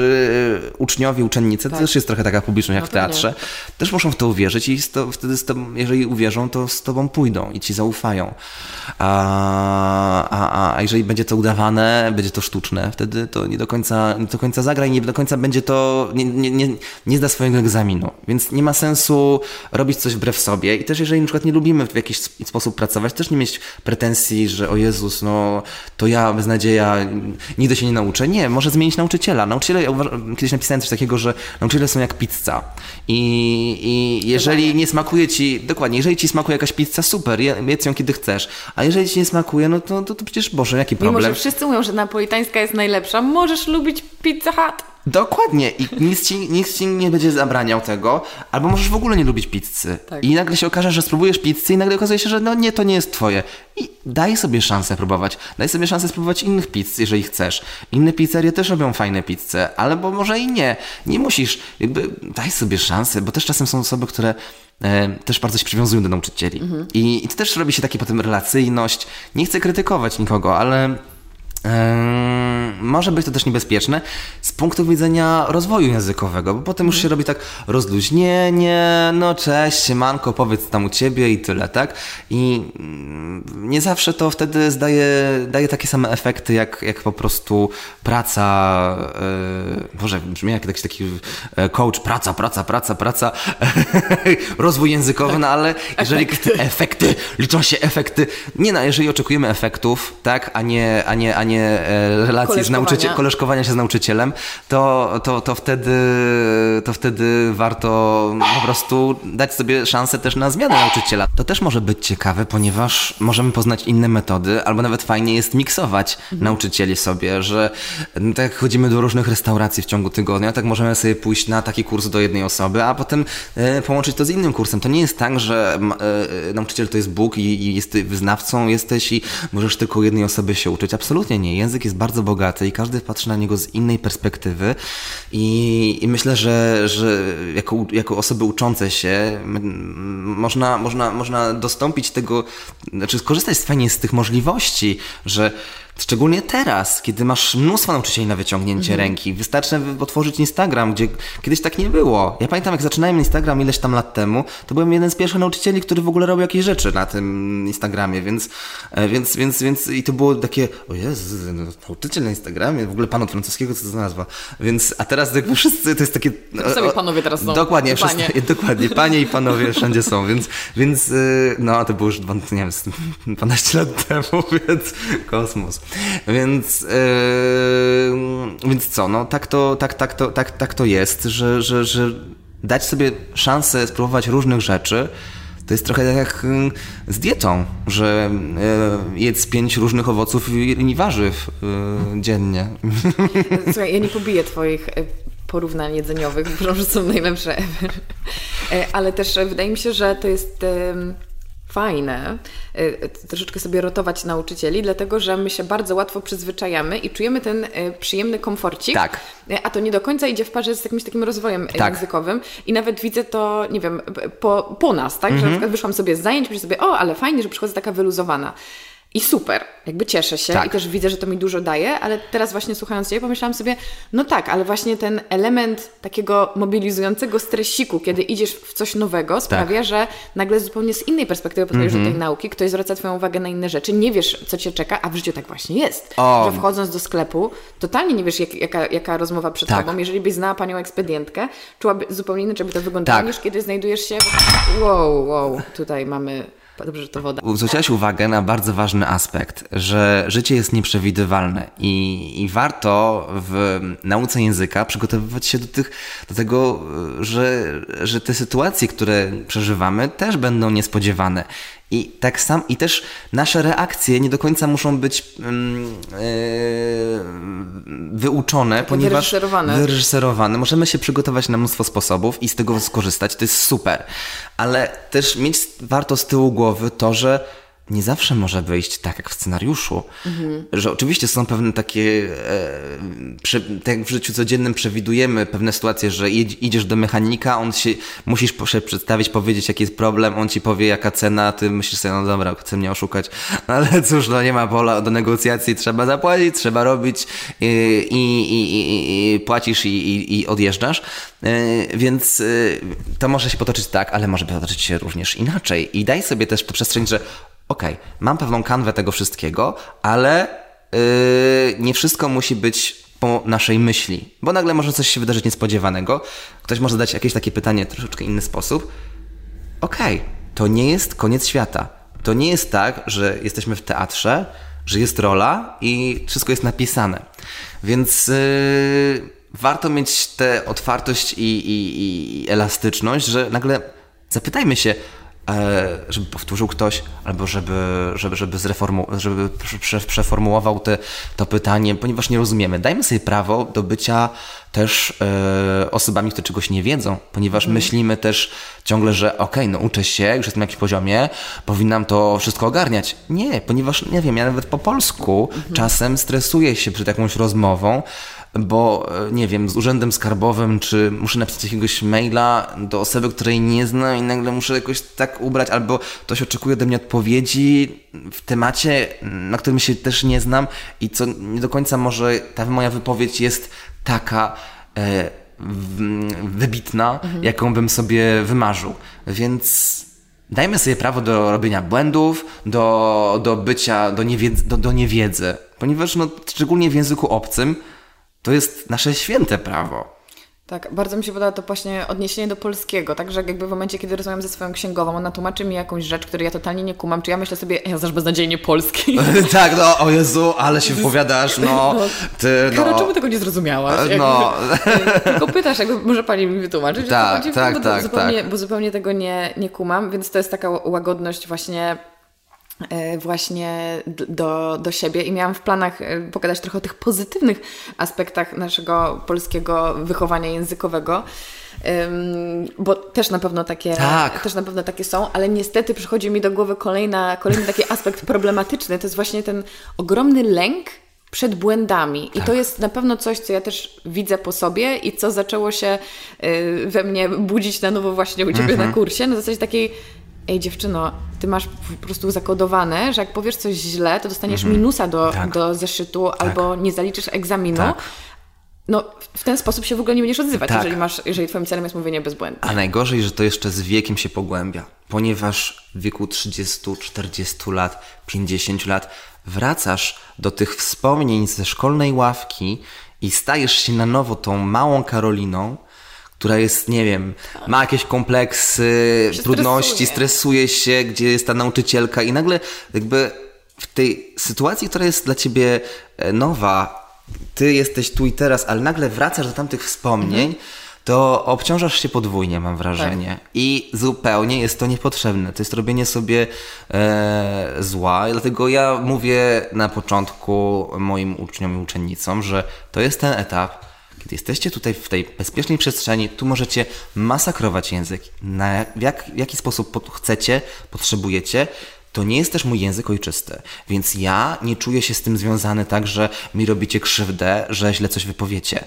uczniowie, uczennice, tak. to też jest trochę taka publiczność jak no w teatrze, nie. też muszą w to uwierzyć i to, wtedy z tobą, jeżeli uwierzą, to z tobą pójdą i ci zaufają. A, a, a jeżeli będzie to udawane, będzie to sztuczne, wtedy to nie do końca, nie do końca zagra i nie do końca będzie to, nie, nie, nie, nie zda swojego egzaminu. Więc nie ma sensu robić coś wbrew sobie. I też jeżeli na przykład nie lubimy w jakiś sposób pracować, też nie mieć pretensji, że o Jezus, no to ja beznadzieja, nigdy się nie nauczę. Nie, może zmienić nauczyciela. Nauczyciele, ja kiedyś napisałem coś takiego, że nauczyciele są jak pizza. I, i jeżeli nie smakuje ci, dokładnie, jeżeli ci smakuje jakaś pizza, super, jedz ją kiedy chcesz. A jeżeli ci nie smakuje, no to, to, to przecież, Boże, jaki problem? Mimo, że wszyscy mówią, że napolitańska jest najlepsza, możesz lubić Pizza Hut. Dokładnie i nic ci, nic ci nie będzie zabraniał tego, albo możesz w ogóle nie lubić pizzy. Tak. I nagle się okaże, że spróbujesz pizzy i nagle okazuje się, że no nie, to nie jest twoje. I daj sobie szansę próbować. Daj sobie szansę spróbować innych pizz, jeżeli chcesz. Inne pizzerie też robią fajne pizze, ale bo może i nie. Nie musisz, jakby daj sobie szansę, bo też czasem są osoby, które e, też bardzo się przywiązują do nauczycieli. Mhm. I, I też robi się takie potem relacyjność. Nie chcę krytykować nikogo, ale może być to też niebezpieczne z punktu widzenia rozwoju językowego, bo potem już się robi tak rozluźnienie, no cześć, siemanko, powiedz tam u ciebie i tyle, tak? I mm, nie zawsze to wtedy zdaje, daje takie same efekty, jak, jak po prostu praca, yy, Boże, brzmi jak jakiś taki e, coach, praca, praca, praca, praca, rozwój językowy, no ale jeżeli efekty. efekty, liczą się efekty, nie no, jeżeli oczekujemy efektów, tak, a nie, a nie, a nie E, relacji z nauczycielem, koleżkowania się z nauczycielem, to, to, to, wtedy, to wtedy warto po prostu dać sobie szansę też na zmianę nauczyciela. To też może być ciekawe, ponieważ możemy poznać inne metody, albo nawet fajnie jest miksować mhm. nauczycieli sobie, że no, tak jak chodzimy do różnych restauracji w ciągu tygodnia, tak możemy sobie pójść na taki kurs do jednej osoby, a potem e, połączyć to z innym kursem. To nie jest tak, że e, nauczyciel to jest Bóg i, i jest wyznawcą jesteś i możesz tylko jednej osoby się uczyć. Absolutnie nie. Język jest bardzo bogaty i każdy patrzy na niego z innej perspektywy i, i myślę, że, że jako, jako osoby uczące się można, można, można dostąpić tego, znaczy skorzystać fajnie z tych możliwości, że Szczególnie teraz, kiedy masz mnóstwo nauczycieli na wyciągnięcie mhm. ręki. Wystarczy otworzyć Instagram, gdzie kiedyś tak nie było. Ja pamiętam, jak zaczynałem Instagram ileś tam lat temu, to byłem jeden z pierwszych nauczycieli, który w ogóle robił jakieś rzeczy na tym Instagramie, więc, e, więc, więc, więc i to było takie, o Jezu, no, nauczyciel na Instagramie, w ogóle pan od francuskiego, co to za nazwa. Więc, a teraz jakby wszyscy, to jest takie... Sami panowie teraz są. Dokładnie, panie. Wszyscy, dokładnie, panie i panowie wszędzie są, więc, więc y, no, to było już, nie wiem, 12 lat temu, więc kosmos. Więc, yy, więc co, no tak to, tak, tak, to, tak, tak to jest, że, że, że dać sobie szansę spróbować różnych rzeczy, to jest trochę tak jak z dietą, że jedz pięć różnych owoców i warzyw dziennie. Słuchaj, ja nie pobiję twoich porównań jedzeniowych, że są najlepsze ever. Ale też wydaje mi się, że to jest fajne y, troszeczkę sobie rotować nauczycieli, dlatego że my się bardzo łatwo przyzwyczajamy i czujemy ten y, przyjemny komforcik. Tak. Y, a to nie do końca idzie w parze z jakimś takim rozwojem tak. językowym. I nawet widzę to, nie wiem, po, po nas, tak? Że na mhm. przykład wyszłam sobie z zajęć, myślę sobie, o, ale fajnie, że przychodzę taka wyluzowana. I super, jakby cieszę się tak. i też widzę, że to mi dużo daje, ale teraz właśnie słuchając Ciebie pomyślałam sobie, no tak, ale właśnie ten element takiego mobilizującego stresiku, kiedy idziesz w coś nowego, sprawia, tak. że nagle zupełnie z innej perspektywy podchodzisz mm -hmm. do tej mhm. nauki, ktoś zwraca Twoją uwagę na inne rzeczy, nie wiesz, co Cię czeka, a w życiu tak właśnie jest. O. Że wchodząc do sklepu, totalnie nie wiesz, jak, jaka, jaka rozmowa przed tak. Tobą. Jeżeli byś znała Panią ekspedientkę, czułaby zupełnie inaczej by to wyglądało, tak. niż kiedy znajdujesz się, wow, wow, tutaj mamy Dobrze, że to woda. Zwróciłaś uwagę na bardzo ważny aspekt, że życie jest nieprzewidywalne i, i warto w nauce języka przygotowywać się do, tych, do tego, że, że te sytuacje, które przeżywamy, też będą niespodziewane. I tak sam, i też nasze reakcje nie do końca muszą być yy, wyuczone, ponieważ wyreżyserowane. wyreżyserowane. Możemy się przygotować na mnóstwo sposobów i z tego skorzystać, to jest super. Ale też mieć warto z tyłu głowy to, że nie zawsze może wyjść tak jak w scenariuszu. Mhm. Że oczywiście są pewne takie, e, prze, tak jak w życiu codziennym przewidujemy pewne sytuacje, że idziesz do mechanika, on się, musisz przedstawić, powiedzieć jaki jest problem, on ci powie jaka cena, ty myślisz sobie, no dobra, chce mnie oszukać, no ale cóż, no nie ma pola do negocjacji, trzeba zapłacić, trzeba robić i, i, i, i płacisz i, odjeżdżasz. E, więc e, to może się potoczyć tak, ale może potoczyć się również inaczej. I daj sobie też tę przestrzeń, że ok, mam pewną kanwę tego wszystkiego, ale yy, nie wszystko musi być po naszej myśli, bo nagle może coś się wydarzyć niespodziewanego. Ktoś może zadać jakieś takie pytanie w troszeczkę inny sposób. Ok, to nie jest koniec świata. To nie jest tak, że jesteśmy w teatrze, że jest rola i wszystko jest napisane. Więc yy, warto mieć tę otwartość i, i, i elastyczność, że nagle zapytajmy się, żeby powtórzył ktoś, albo żeby, żeby, żeby, zreformu- żeby przeformułował te, to pytanie, ponieważ nie rozumiemy. Dajmy sobie prawo do bycia też e, osobami, które czegoś nie wiedzą, ponieważ mm. myślimy też ciągle, że okej, okay, no uczę się, już jestem na jakimś poziomie, powinnam to wszystko ogarniać. Nie, ponieważ, nie wiem, ja nawet po polsku mm czasem stresuję się przed jakąś rozmową, bo e, nie wiem, z urzędem skarbowym, czy muszę napisać jakiegoś maila do osoby, której nie znam i nagle muszę jakoś tak ubrać, albo ktoś oczekuje ode mnie odpowiedzi w temacie, na którym się też nie znam i co nie do końca może ta moja wypowiedź jest taka e, wybitna, mhm. jaką bym sobie wymarzył. Więc dajmy sobie prawo do robienia błędów, do, do bycia, do niewiedzy, do, do niewiedzy. Ponieważ no, szczególnie w języku obcym to jest nasze święte prawo. Tak, bardzo mi się podoba to właśnie odniesienie do polskiego, także jakby w momencie, kiedy rozmawiam ze swoją księgową, ona tłumaczy mi jakąś rzecz, której ja totalnie nie kumam, czy ja myślę sobie, ja znasz beznadziejnie polski. tak, no, o Jezu, ale się wypowiadasz, no, no ty, no. Karo, czemu tego nie zrozumiałaś? Jakby, no. tylko pytasz, jakby może Pani mi wytłumaczyć? Tak, tak, bo, tak, zupełnie, tak. Bo zupełnie tego nie, nie kumam, więc to jest taka łagodność właśnie E, właśnie do, do siebie i miałam w planach e, pogadać trochę o tych pozytywnych aspektach naszego polskiego wychowania językowego. Um, bo też na pewno takie tak. też na pewno takie są, ale niestety przychodzi mi do głowy kolejna, kolejny taki aspekt problematyczny, to jest właśnie ten ogromny lęk przed błędami. Tak. I to jest na pewno coś, co ja też widzę po sobie i co zaczęło się y, we mnie budzić na nowo właśnie u Ciebie mm -hmm. na mhm. kursie, na zasadzie takiej ej dziewczyno, ty masz po prostu zakodowane, że jak powiesz coś źle, to dostaniesz mhm. minusa do, tak. do zeszytu tak. albo nie zaliczysz egzaminu. Tak. No, w ten sposób się w ogóle nie będziesz odzywać, tak. jeżeli, masz, jeżeli twoim celem jest mówienie bez błędu. A najgorzej, że to jeszcze z wiekiem się pogłębia, ponieważ w wieku 30, 40 lat, 50 lat wracasz do tych wspomnień ze szkolnej ławki i stajesz się na nowo tą małą Karoliną, która jest, nie wiem, ma jakieś kompleksy, trudności, stresuje. stresuje się, gdzie jest ta nauczycielka i nagle jakby w tej sytuacji, która jest dla ciebie e, nowa, ty jesteś tu i teraz, ale nagle wracasz do tamtych wspomnień, mhm. to obciążasz się podwójnie, mam wrażenie. Tak. I zupełnie jest to niepotrzebne. To jest robienie sobie e, zła. I dlatego ja mówię na początku moim uczniom i uczennicom, że to jest ten etap, kiedy jesteście tutaj w tej bezpiecznej przestrzeni, tu możecie masakrować język. Na jak, jaki sposób chcecie, potrzebujecie, to nie jest też mój język ojczysty, więc ja nie czuję się z tym związany tak, że mi robicie krzywdę, że źle coś wypowiecie.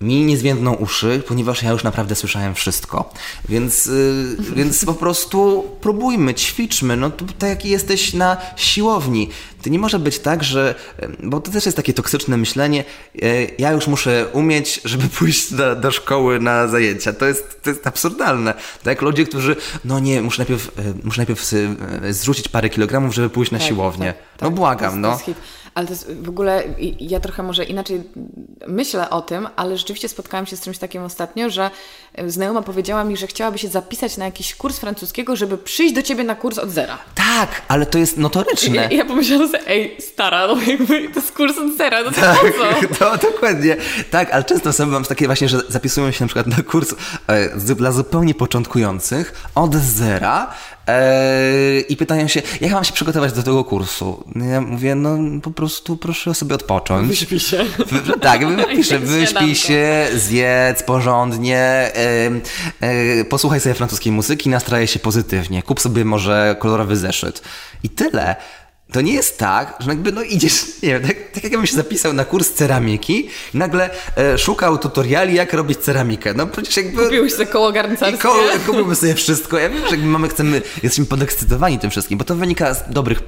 Mi nie zwiędną uszy, ponieważ ja już naprawdę słyszałem wszystko. Więc, yy, więc po prostu próbujmy, ćwiczmy. No tak jak jesteś na siłowni. To nie może być tak, że, bo to też jest takie toksyczne myślenie, yy, ja już muszę umieć, żeby pójść do, do szkoły na zajęcia. To jest, to jest absurdalne. Tak jak ludzie, którzy, no nie, muszę najpierw, yy, muszę najpierw zrzucić parę kilogramów, żeby pójść na tak, siłownię. Tak, tak, no błagam, to no. Ale to jest w ogóle, ja trochę może inaczej myślę o tym, ale rzeczywiście spotkałam się z czymś takim ostatnio, że znajoma powiedziała mi, że chciałaby się zapisać na jakiś kurs francuskiego, żeby przyjść do ciebie na kurs od zera. Tak, ale to jest notoryczne. I ja pomyślałam sobie, ej, stara, no jakby to jest kurs od zera, no to tak, to dokładnie. Tak, ale często osoby mam takie właśnie, że zapisują się na przykład na kurs e, dla zupełnie początkujących od zera I pytają się, jak mam się przygotować do tego kursu? Ja mówię, no po prostu proszę sobie odpocząć. Wyśpij się. tak, wypiszę, wyśpij się, zjedz porządnie, posłuchaj sobie francuskiej muzyki, nastrajaj się pozytywnie, kup sobie może kolorowy zeszyt. I tyle to nie jest tak, że jakby no idziesz, nie wiem, tak, tak jakbym się zapisał na kurs ceramiki i nagle e, szukał tutoriali, jak robić ceramikę. No przecież jakby... Kupiłeś sobie koło garncarskie. Koło, kupiłbym sobie wszystko. Ja wiem, że jakby mamy, chcemy, jesteśmy podekscytowani tym wszystkim, bo to wynika z dobrych,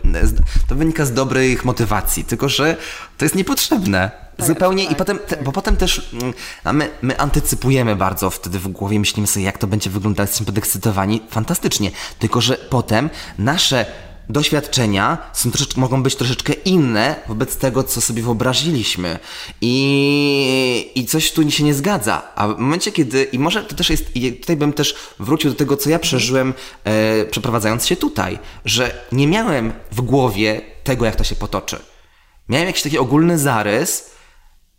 to wynika z dobrych motywacji, tylko że to jest niepotrzebne. Tak, Zupełnie tak, i potem, te, bo potem też mm, a my, my antycypujemy bardzo wtedy w głowie, myślimy sobie, jak to będzie wyglądać, jesteśmy podekscytowani. Fantastycznie. Tylko, że potem nasze doświadczenia są troszeczkę, mogą być troszeczkę inne wobec tego, co sobie wyobraziliśmy. I, I coś tu się nie zgadza. A w momencie, kiedy, i może to też jest, i tutaj bym też wrócił do tego, co ja przeżyłem, e, przeprowadzając się tutaj, że nie miałem w głowie tego, jak to się potoczy. Miałem jakiś taki ogólny zarys,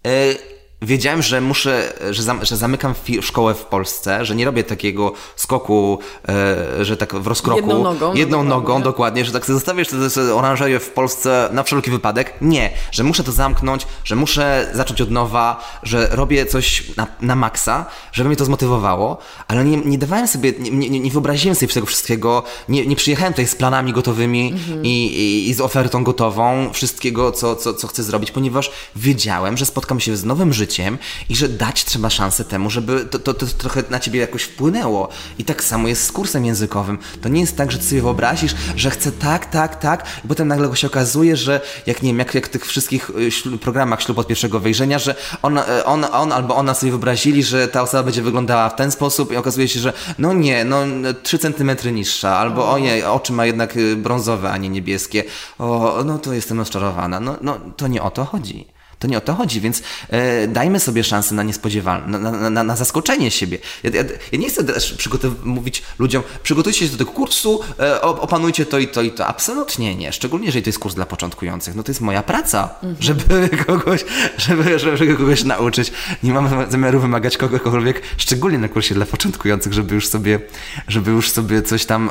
e, wiedziałem, że muszę, że, zam, że zamykam szkołę w Polsce, że nie robię takiego skoku, e, że tak w rozkroku. Jedną nogą. Jedną nogą, dokładnie, że tak sobie zostawiasz tę oranżerię w Polsce na wszelki wypadek. Nie, że muszę to zamknąć, że muszę zacząć od nowa, że robię coś na, na maksa, żeby mnie to zmotywowało, ale nie, nie dawałem sobie, nie, nie, nie wyobraziłem sobie tego wszystkiego, nie, nie przyjechałem tutaj z planami gotowymi mhm. i, i, i z ofertą gotową, wszystkiego, co, co, co chcę zrobić, ponieważ wiedziałem, że spotkam się z nowym życiem, życiem i że dać trzeba szansę temu, żeby to, to, to trochę na ciebie jakoś wpłynęło. I tak samo jest z kursem językowym. To nie jest tak, że ty sobie wyobrazisz, że chcę tak, tak, tak, i potem nagle się okazuje, że jak nie wiem, jak, jak w tych wszystkich y, programach ślub od pierwszego wejrzenia, że on, y, on, on albo ona sobie wyobrazili, że ta osoba będzie wyglądała w ten sposób i okazuje się, że no nie, no 3 centymetry niższa, albo o nie, oczy ma jednak y, brązowe, a nie niebieskie. O, no to jestem rozczarowana. No, no to nie o to chodzi. To nie o to chodzi, więc e, dajmy sobie szansę na niespodziewane, na, na, na, zaskoczenie siebie. Ja, ja, ja nie chcę też mówić ludziom, przygotujcie się do tego kursu, e, opanujcie to i to i to. Absolutnie nie. Szczególnie, jeżeli to jest kurs dla początkujących. No to jest moja praca, mhm. żeby, kogoś, żeby, żeby kogoś nauczyć. Nie mam zamiaru wymagać kogokolwiek, szczególnie na kursie dla początkujących, żeby już sobie, żeby już sobie coś tam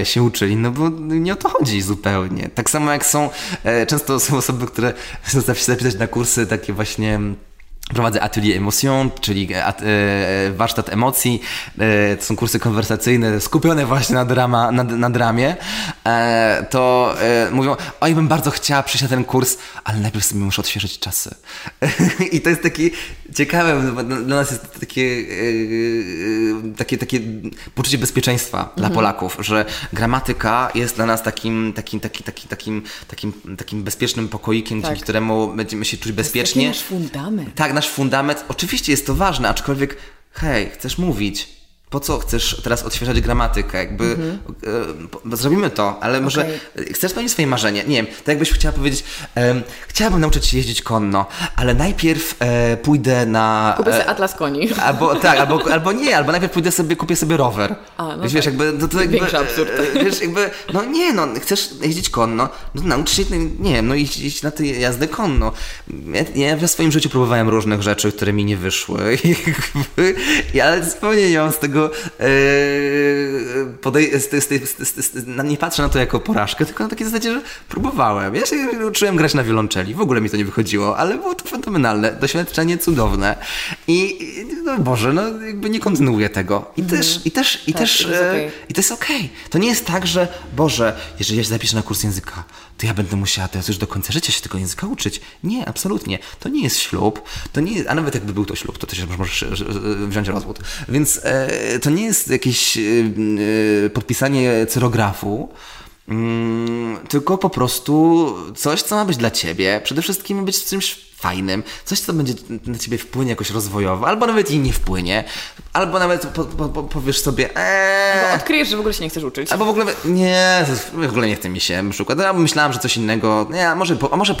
e, się uczyli, no bo nie o to chodzi zupełnie. Tak samo jak są, e, często są osoby, które chcą się zapisać na kurs kursy takie właśnie Prowadzę Atelier Emotion, czyli e, e, warsztat emocji. E, to są kursy konwersacyjne skupione właśnie na, drama, na, na dramie. To mówią, oj, bym bardzo chciała przyjść na ten kurs, ale najpierw sobie muszę odświeżyć czasy. I to jest taki ciekawe, dla nas jest takie, takie, takie poczucie bezpieczeństwa mhm. dla Polaków, że gramatyka jest dla nas takim, takim, takim, takim, takim, takim, takim bezpiecznym pokoikiem, tak. dzięki któremu będziemy się czuć bezpiecznie. To jest taki nasz fundament. Tak, nasz fundament, oczywiście jest to ważne, aczkolwiek hej, chcesz mówić, po co chcesz teraz odświeżać gramatykę? Jakby mm-hmm. e, zrobimy to, ale może okay. chcesz spełnić swoje marzenie. Nie wiem, tak jakbyś chciała powiedzieć, e, chciałabym nauczyć się jeździć konno, ale najpierw e, pójdę na. Kupię sobie atlas koni. Albo tak, albo, albo nie, albo najpierw pójdę sobie, kupię sobie rower. A, no wiesz, tak. jakby. To, to jakby Większy absurd. E, wiesz, jakby, no nie, no, chcesz jeździć konno, no naucz się, nie wiem, no iść, iść na tę jazdę konno. Ja, ja w swoim życiu próbowałem różnych rzeczy, które mi nie wyszły, ale zupełnie nie mam z tego tego podej- z, z, z, nie patrzę na to jako porażkę, tylko na takiej zasadzie, że próbowałem. Ja się uczyłem grać na wiolonczeli, w ogóle mi to nie wychodziło, ale było to fenomenalne, doświadczenie cudowne. I no Boże, no jakby nie kontynuuję tego. I mhm. też, i też, i tak, też, okay. i to jest okej. Okay. To nie jest tak, że Boże, jeżeli ja się zapiszę na kurs języka, to ja będę musiała teraz już do końca życia się tego języka uczyć. Nie, absolutnie. To nie jest ślub, to nie jest, a nawet jakby był to ślub, to też możesz wziąć rozwód. Więc e, to nie jest jakieś e, e podpisanie cyrografu, mm, tylko po prostu coś, co ma być dla ciebie. Przede wszystkim ma być czymś fajnym, coś, co będzie na ciebie wpłynie jakoś rozwojowo, albo nawet i nie wpłynie, albo nawet po, po, po, powiesz sobie eee, Albo odkryjesz, że w ogóle się nie chcesz uczyć. Albo w ogóle, nie, w ogóle nie chce mi się na przykład, ja myślałem, że coś innego, nie, a może, a może,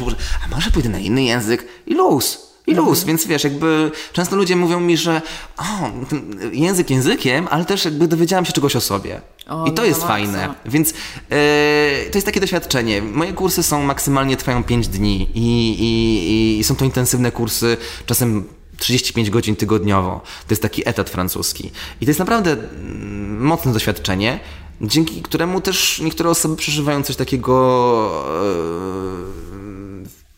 a może pójdę na inny język i luz i luz, więc wiesz, jakby często ludzie mówią mi, że o, język językiem, ale też jakby dowiedziałam się czegoś o sobie. O, I to jest fajne. Więc yy, to jest takie doświadczenie. Moje kursy są maksymalnie trwają 5 dni i, i, i są to intensywne kursy, czasem 35 godzin tygodniowo. To jest taki etat francuski. I to jest naprawdę mm, mocne doświadczenie, dzięki któremu też niektóre osoby przeżywają coś takiego. Yy,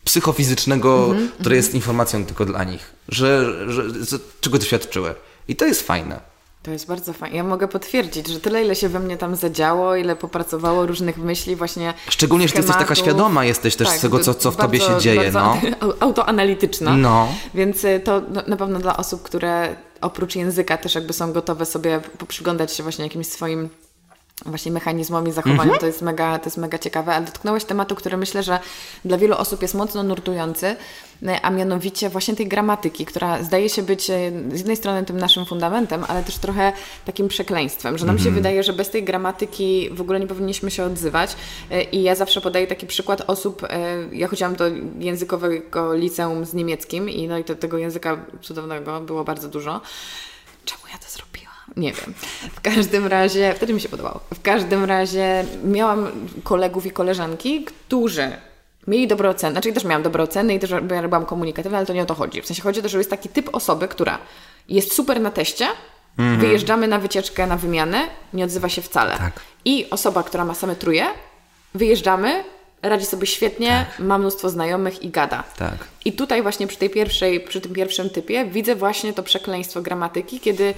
psychofizycznego, mm -hmm, które mm -hmm. jest informacją tylko dla nich, że, że, że, czego doświadczyły. I to jest fajne. To jest bardzo fajne. Ja mogę potwierdzić, że tyle, ile się we mnie tam zadziało, ile popracowało różnych myśli właśnie. Szczególnie, że ty jesteś taka świadoma, jesteś też tak, z tego, co, co w bardzo, tobie się dzieje. no. Autoanalityczna. No. Więc y, to na pewno dla osób, które oprócz języka też jakby są gotowe sobie przyglądać się właśnie jakimś swoim właśnie mechanizmami zachowania. Mhm. To, jest mega, to jest mega ciekawe, ale dotknąłeś tematu, który myślę, że dla wielu osób jest mocno nurtujący, a mianowicie właśnie tej gramatyki, która zdaje się być e, z jednej strony tym naszym fundamentem, ale też trochę takim przekleństwem, że nam się mhm. wydaje, że bez tej gramatyki w ogóle nie powinniśmy się odzywać e, i ja zawsze podaję taki przykład osób, e, ja chodziłam do językowego liceum z niemieckim i no i to, tego języka cudownego było bardzo dużo. Czemu ja to zrobiłam? Nie wiem. W każdym razie, wtedy mi się podobało. W każdym razie miałam kolegów i koleżanki, którzy mieli dobre oceny. Znaczy, też miałam dobre oceny i też byłam komunikatywna, ale to nie o to chodzi. W sensie chodzi o to, że jest taki typ osoby, która jest super na teście, mhm. wyjeżdżamy na wycieczkę, na wymianę, nie odzywa się wcale. Tak. I osoba, która ma same truje, wyjeżdżamy, radzi sobie świetnie, tak. ma mnóstwo znajomych i gada. Tak. I tutaj właśnie przy tej pierwszej, przy tym pierwszym typie widzę właśnie to przekleństwo gramatyki, kiedy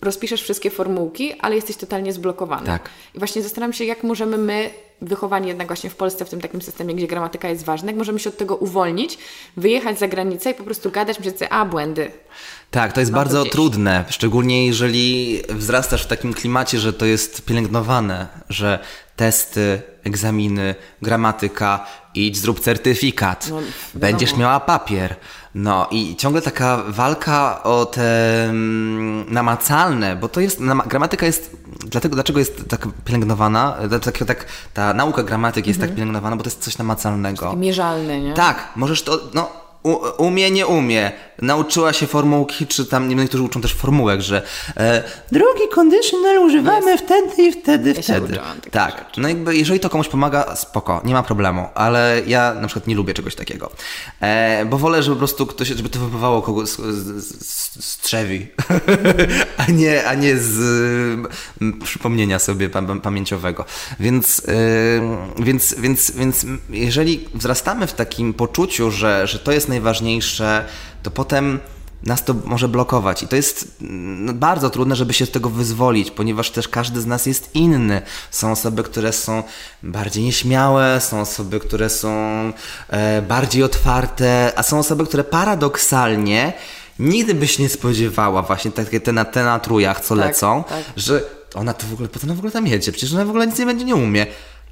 rozpiszesz wszystkie formułki, ale jesteś totalnie zblokowany. Tak. I właśnie zastanawiam się, jak możemy my, wychowani jednak właśnie w Polsce, w tym takim systemie, gdzie gramatyka jest ważna, jak możemy się od tego uwolnić, wyjechać za granicę i po prostu gadać, myśleć sobie, a błędy. Tak, to jest bardzo to trudne, szczególnie jeżeli wzrastasz w takim klimacie, że to jest pielęgnowane, że testy, egzaminy, gramatyka, idź zrób certyfikat, no, będziesz miała papier. No i ciągle taka walka o te mm, namacalne, bo to jest, gramatyka jest, dlatego, dlaczego jest tak pielęgnowana, tak, tak, ta nauka gramatyki jest tak mhm. pielęgnowana, bo to jest coś namacalnego. Mierzalne, nie? Tak, możesz to, no u, umie, nie umie. Nauczyła się formułki, czy tam niektórzy uczą też formułek, że e, drugi conditional używamy yes. wtedy i wtedy, ja wtedy. Tak, no jakby jeżeli to komuś pomaga, spoko, nie ma problemu, ale ja na przykład nie lubię czegoś takiego, e, bo wolę, żeby po prostu ktoś, żeby to wypływało kogoś z, z, z, z trzewi, a, nie, a nie z m, przypomnienia sobie pamięciowego. Więc, e, więc, więc, więc jeżeli wzrastamy w takim poczuciu, że, że to jest najważniejsze, to potem nas to może blokować. I to jest no, bardzo trudne, żeby się z tego wyzwolić, ponieważ też każdy z nas jest inny. Są osoby, które są bardziej nieśmiałe, są osoby, które są e, bardziej otwarte, a są osoby, które paradoksalnie nigdy byś nie spodziewała właśnie takie te na, te na trujach, co tak, lecą, tak. że ona to w ogóle, po co ona w ogóle tam jedzie? Przecież ona w ogóle nic nie będzie nie umie.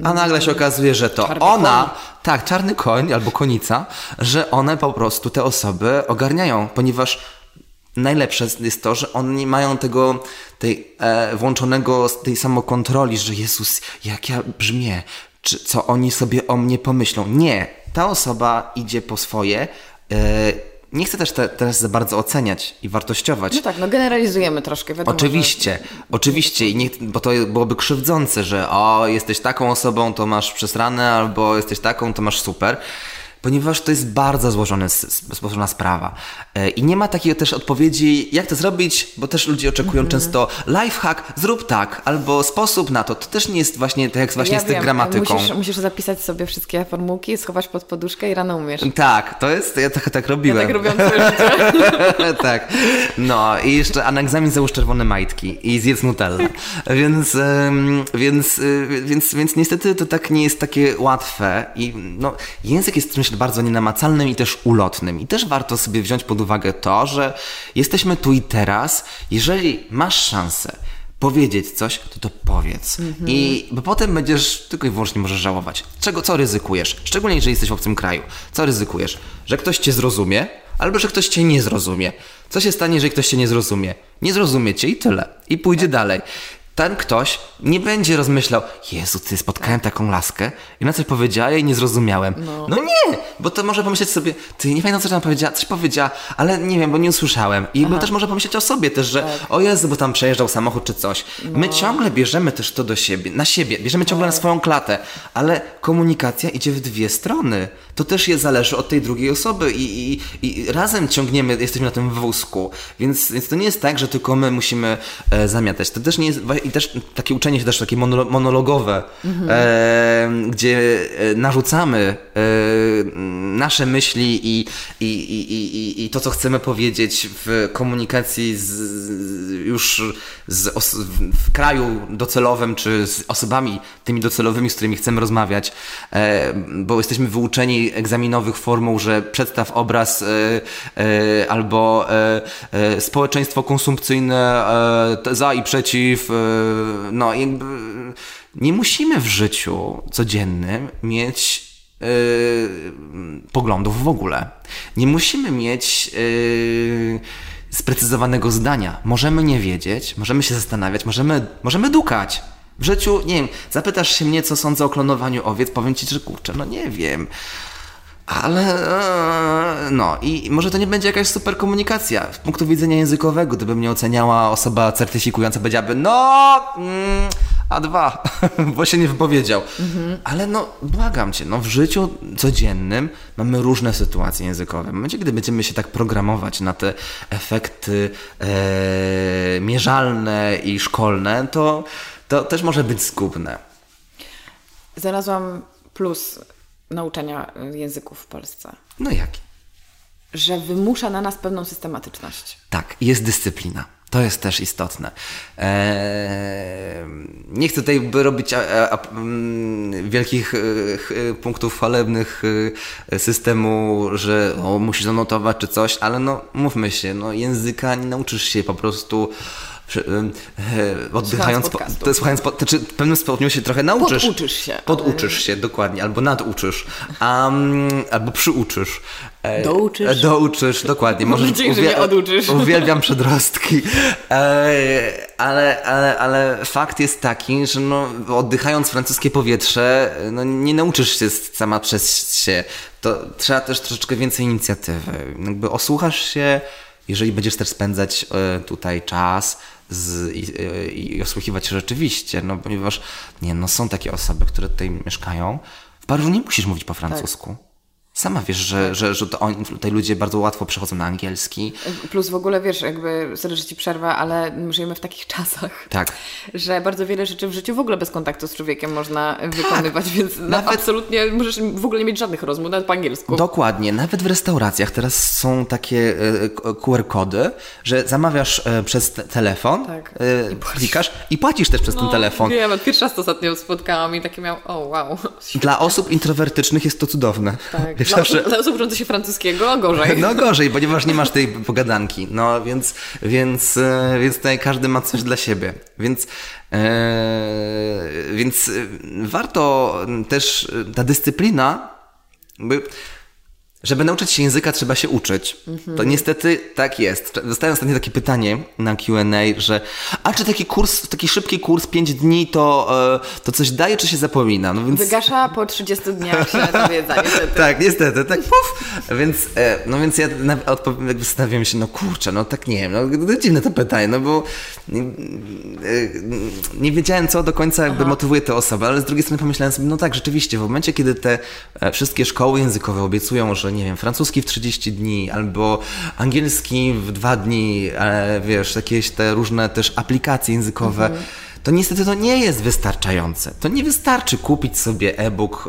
A nagle się okazuje, że to czarny ona, koń. tak, czarny koń albo konica, że one po prostu te osoby ogarniają, ponieważ najlepsze jest to, że oni mają tego, tej e, włączonego, tej samokontroli, że Jezus, jak ja brzmię, czy, co oni sobie o mnie pomyślą. Nie, ta osoba idzie po swoje, e, nie chcę też te, teraz za bardzo oceniać i wartościować. No tak, no generalizujemy troszkę. Wiadomo, oczywiście, że... oczywiście, i nie, bo to byłoby krzywdzące, że o, jesteś taką osobą, to masz przesrane, albo jesteś taką, to masz super. Ponieważ to jest bardzo złożony, złożona sprawa. E, I nie ma takiej też odpowiedzi, jak to zrobić, bo też ludzie oczekują mm -hmm. często lifehack, zrób tak, albo sposób na to. To też nie jest właśnie tak jak właśnie ja z gramatyką. Musisz, musisz zapisać sobie wszystkie formułki, schować pod poduszkę i rano umiesz. Tak, to jest, ja tak, tak robiłem. Ja tak robiłam całe tak. No i jeszcze, a na egzamin załóż czerwone majtki i zjedz Nutella. więc, więc, y, więc, więc niestety to tak nie jest takie łatwe i no, język jest czymś bardzo nienamacalnym i też ulotnym. I też warto sobie wziąć pod uwagę to, że jesteśmy tu i teraz. Jeżeli masz szansę powiedzieć coś, to to powiedz. Mhm. I bo potem będziesz tylko i wyłącznie możesz żałować. Czego, co ryzykujesz? Szczególnie jeżeli jesteś w obcym kraju. Co ryzykujesz? Że ktoś cię zrozumie, albo że ktoś cię nie zrozumie. Co się stanie, jeżeli ktoś cię nie zrozumie? Nie zrozumie cię i tyle. I pójdzie dalej ten ktoś nie będzie rozmyślał, Jezu, ty spotkałem taką laskę i na coś powiedziała i nie zrozumiałem. No. no. nie, bo to może pomyśleć sobie, ty nie pamiętam, co tam powiedziała, coś powiedziała, ale nie wiem, bo nie usłyszałem. I bo też może pomyśleć o sobie też, że tak. o Jezu, bo tam przejeżdżał samochód czy coś. No. My ciągle bierzemy też to do siebie, na siebie, bierzemy ciągle tak. na swoją klatę, ale komunikacja idzie w dwie strony. To też je zależy od tej drugiej osoby i, i, i razem ciągniemy, jesteśmy na tym wózku. Więc, więc to nie jest tak, że tylko my musimy e, zamiatać. To też nie jest i też takie uczenie się też takie monologowe, mhm. e, gdzie e, narzucamy e, nasze myśli i, i, i, i, i to, co chcemy powiedzieć w komunikacji z, już z w kraju docelowym, czy z osobami tymi docelowymi, z którymi chcemy rozmawiać, e, bo jesteśmy wyuczeni egzaminowych formuł, że przedstaw obraz e, e, albo społeczeństwo konsumpcyjne za i przeciw, no jakby nie musimy w życiu codziennym mieć poglądów w ogóle. Nie musimy mieć yy, sprecyzowanego zdania. Możemy nie wiedzieć, możemy się zastanawiać, możemy, możemy dukać. W życiu, nie wiem, zapytasz się mnie, co sądzę o klonowaniu owiec, powiem ci, że kurczę, no nie wiem. Ale e, no i może to nie będzie jakaś super komunikacja. Z punktu widzenia językowego, gdyby mnie oceniała osoba certyfikująca, powiedziałaby, no mm, A2, bo się nie wypowiedział. Mhm. Ale no błagam cię, no w życiu codziennym mamy różne sytuacje językowe. W momencie, gdy będziemy się tak programować na te efekty e, mierzalne i szkolne, to, to też może być zgubne. Znalazłam plus nauczania języków w Polsce. No jaki? Że wymusza na nas pewną systematyczność. Tak, jest dyscyplina. To jest też istotne. Eee, nie chcę tutaj robić a, a, mm, wielkich e, punktów chwalebnych e, systemu, że o, musisz zanotować czy coś, ale no mówmy się, no, języka nie nauczysz się po prostu e, oddychając, po, słuchając, po, to, czy w pewnym stopniu się trochę nauczysz. Poduczysz się. Poduczysz ale... się, dokładnie, albo naduczysz, um, albo przyuczysz. E, douczysz. Douczysz, dokładnie. Możesz, oduczysz. Uwielbiam przedrostki. E, ale, ale, ale fakt jest taki, że no, oddychając francuskie powietrze, no, nie nauczysz się sama przez się. To trzeba też troszeczkę więcej inicjatywy. Jakby osłuchasz się, jeżeli będziesz też spędzać e, tutaj czas, z, i, i, osłuchiwać rzeczywiście, no ponieważ nie, no są takie osoby, które tutaj mieszkają. W Paryżu nie musisz mówić po francusku. Tak. Sama wiesz, że, że, że to oni, tutaj ludzie bardzo łatwo przechodzą na angielski. Plus w ogóle wiesz, jakby, sorry, że ci przerwę, ale żyjemy w takich czasach, tak. że bardzo wiele rzeczy w życiu w ogóle bez kontaktu z człowiekiem można tak. wykonywać, więc nawet absolutnie możesz w ogóle nie mieć żadnych rozmów, nawet po angielsku. Dokładnie, nawet w restauracjach teraz są takie e, QR-kody, że zamawiasz e, przez te telefon, tak. e, I klikasz i płacisz też przez no, ten telefon. Wiem, pierwszy raz to ostatnio spotkałam i takie miał, o wow. Dla osób introwertycznych jest to cudowne. Tak. Wiesz, zawsze... dla osób uczących się francuskiego gorzej. No gorzej, ponieważ nie masz tej pogadanki. No więc, więc, e, więc tutaj każdy ma coś dla siebie. Więc, e, więc e, warto też ta dyscyplina, by żeby nauczyć się języka, trzeba się uczyć. Mhm. To niestety tak jest. Dostałem ostatnio takie pytanie na QA, że a czy taki kurs, taki szybki kurs 5 dni to, e, to coś daje, czy się zapomina? No więc... Wygasza po 30 dniach się wiedza, niestety. tak, niestety, tak puf. Więc, e, no więc ja zastanawiam się, no kurczę, no tak nie wiem, no dziwne to pytanie, no bo nie, nie wiedziałem, co do końca jakby Aha. motywuje te osoby, ale z drugiej strony pomyślałem sobie, no tak, rzeczywiście, w momencie, kiedy te e, wszystkie szkoły językowe obiecują, że nie wiem, francuski w 30 dni, albo angielski w dwa dni, ale wiesz, jakieś te różne też aplikacje językowe, mhm to niestety to nie jest wystarczające. To nie wystarczy kupić sobie e-book,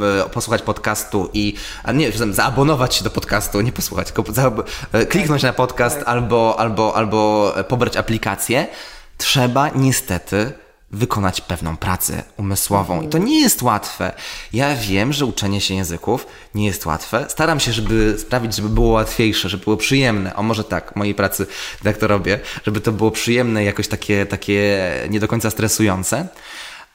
yy, posłuchać podcastu i, a nie, zaabonować się do podcastu, nie posłuchać, tylko za, yy, kliknąć na podcast tak. albo, albo, albo pobrać aplikację. Trzeba niestety wykonać pewną pracę umysłową. I to nie jest łatwe. Ja wiem, że uczenie się języków nie jest łatwe. Staram się, żeby sprawić, żeby było łatwiejsze, żeby było przyjemne. O może tak, mojej pracy tak to robię, żeby to było przyjemne, jakoś takie, takie nie do końca stresujące.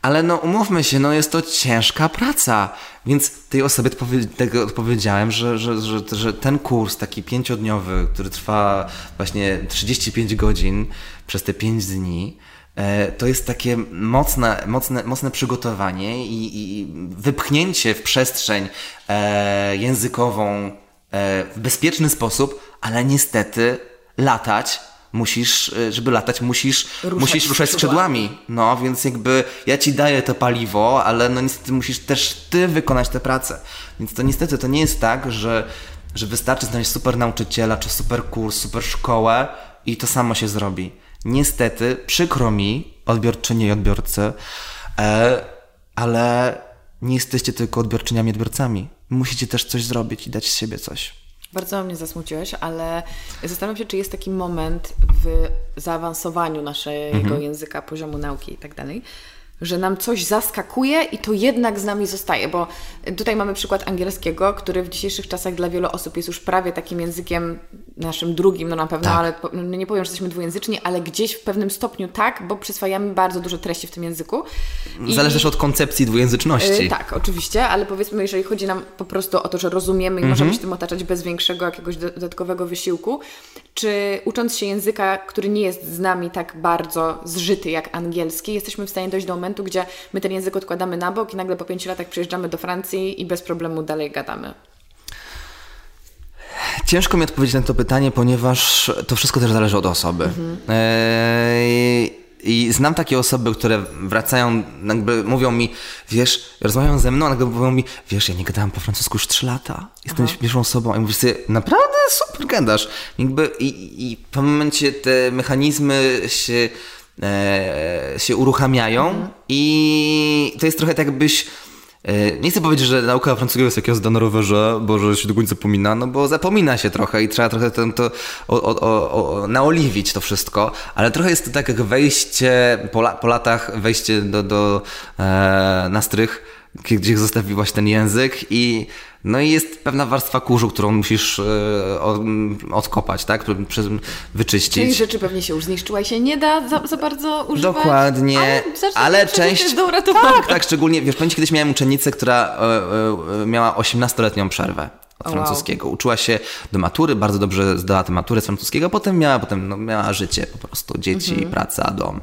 Ale no umówmy się, no jest to ciężka praca. Więc tej osobie tego odpowiedziałem, że, że, że, że ten kurs taki pięciodniowy, który trwa właśnie 35 godzin przez te 5 dni, to jest takie mocne, mocne, mocne przygotowanie i, i wypchnięcie w przestrzeń e, językową e, w bezpieczny sposób, ale niestety latać musisz, e, żeby latać, musisz ruszać, musisz ruszać skrzydłami. No, więc jakby ja ci daję to paliwo, ale no niestety musisz też ty wykonać tę pracę. Więc to niestety to nie jest tak, że, że wystarczy znaleźć super nauczyciela, czy super kurs, super szkołę i to samo się zrobi niestety, przykro mi, odbiorczynie i odbiorcy, e, ale nie jesteście tylko odbiorczyniami, odbiorcami. Musicie też coś zrobić i dać z siebie coś. Bardzo mnie zasmuciłeś, ale zastanawiam się, czy jest taki moment w zaawansowaniu naszego mhm. języka, poziomu nauki i tak dalej, że nam coś zaskakuje i to jednak z nami zostaje, bo tutaj mamy przykład angielskiego, który w dzisiejszych czasach dla wielu osób jest już prawie takim językiem naszym drugim, no na pewno, tak. ale no nie powiem, że jesteśmy dwujęzyczni, ale gdzieś w pewnym stopniu tak, bo przyswajamy bardzo dużo treści w tym języku. Zależy też od koncepcji dwujęzyczności. Yy, tak, oczywiście, ale powiedzmy, jeżeli chodzi nam po prostu o to, że rozumiemy i mhm. możemy się tym otaczać bez większego jakiegoś dodatkowego wysiłku, czy ucząc się języka, który nie jest z nami tak bardzo zżyty jak angielski, jesteśmy w stanie dojść do momentu, gdzie my ten język odkładamy na bok i nagle po pięciu latach przyjeżdżamy do Francji i bez problemu dalej gadamy? Ciężko mi odpowiedzieć na to pytanie, ponieważ to wszystko też zależy od osoby. Mhm. Eee, i znam takie osoby, które wracają, jakby mówią mi, wiesz, rozmawiają ze mną, a nagle mówią mi, wiesz, ja nie gadałem po francusku już 3 lata, jestem Aha. pierwszą osobą. I mówisz sobie, naprawdę super gadasz. Jakby i, i w pewnym momencie te mechanizmy się, e, się uruchamiają mhm. i to jest trochę tak, jakbyś E, nie chcę powiedzieć, że nauka francuskiego jest jak jazda na rowerze, bo że się do końca zapomina, no bo zapomina się trochę i trzeba trochę to, to o, o, o, naoliwić to wszystko, ale trochę jest to tak jak wejście po, la, po latach, wejście do, do e, na strych, gdzie zostawiłaś ten język i no i jest pewna warstwa kurzu, którą musisz e, odkopać, tak? Wyczyścić. Czyli rzeczy pewnie się już zniszczyła i się nie da za, za bardzo używać. Dokładnie. Ale, ale część... Do tak, tak, szczególnie, wiesz, pamiętam kiedyś miałem uczennicę, która e, e, miała 18-letnią przerwę od francuskiego. Wow. Uczyła się do matury, bardzo dobrze zdała tę maturę z francuskiego, potem miała, potem no, miała życie po prostu, dzieci, mhm. praca, dom.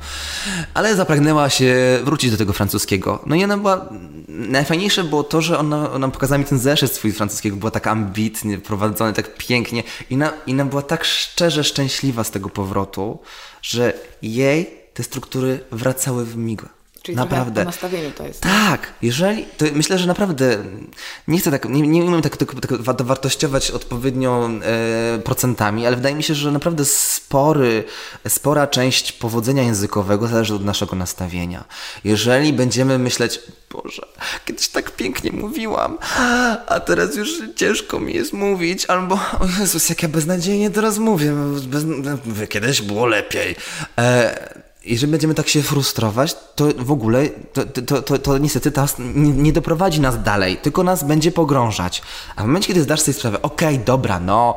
Ale zapragnęła się wrócić do tego francuskiego. No i ona była, najfajniejsze było to, że ona, ona pokazała mi ten zeszyt swój francuskiego, była tak ambitnie prowadzony, tak pięknie i ona, i ona była tak szczerze szczęśliwa z tego powrotu, że jej te struktury wracały w migłę. Czyli naprawdę. Po nastawieniu to jest. Tak, jeżeli, to myślę, że naprawdę nie chcę tak, nie, nie umiem tak, tak, tak dowartościować odpowiednio e, procentami, ale wydaje mi się, że naprawdę spory, spora część powodzenia językowego zależy od naszego nastawienia. Jeżeli będziemy myśleć, Boże, kiedyś tak pięknie mówiłam, a teraz już ciężko mi jest mówić, albo o Jezus, jak ja beznadziejnie teraz mówię, bez, kiedyś było lepiej. E, jeżeli będziemy tak się frustrować, to w ogóle to, to, to, to niestety to nie, nie, doprowadzi nas dalej, tylko nas będzie pogrążać. A w momencie, kiedy zdasz sobie sprawę, okej, okay, dobra, no,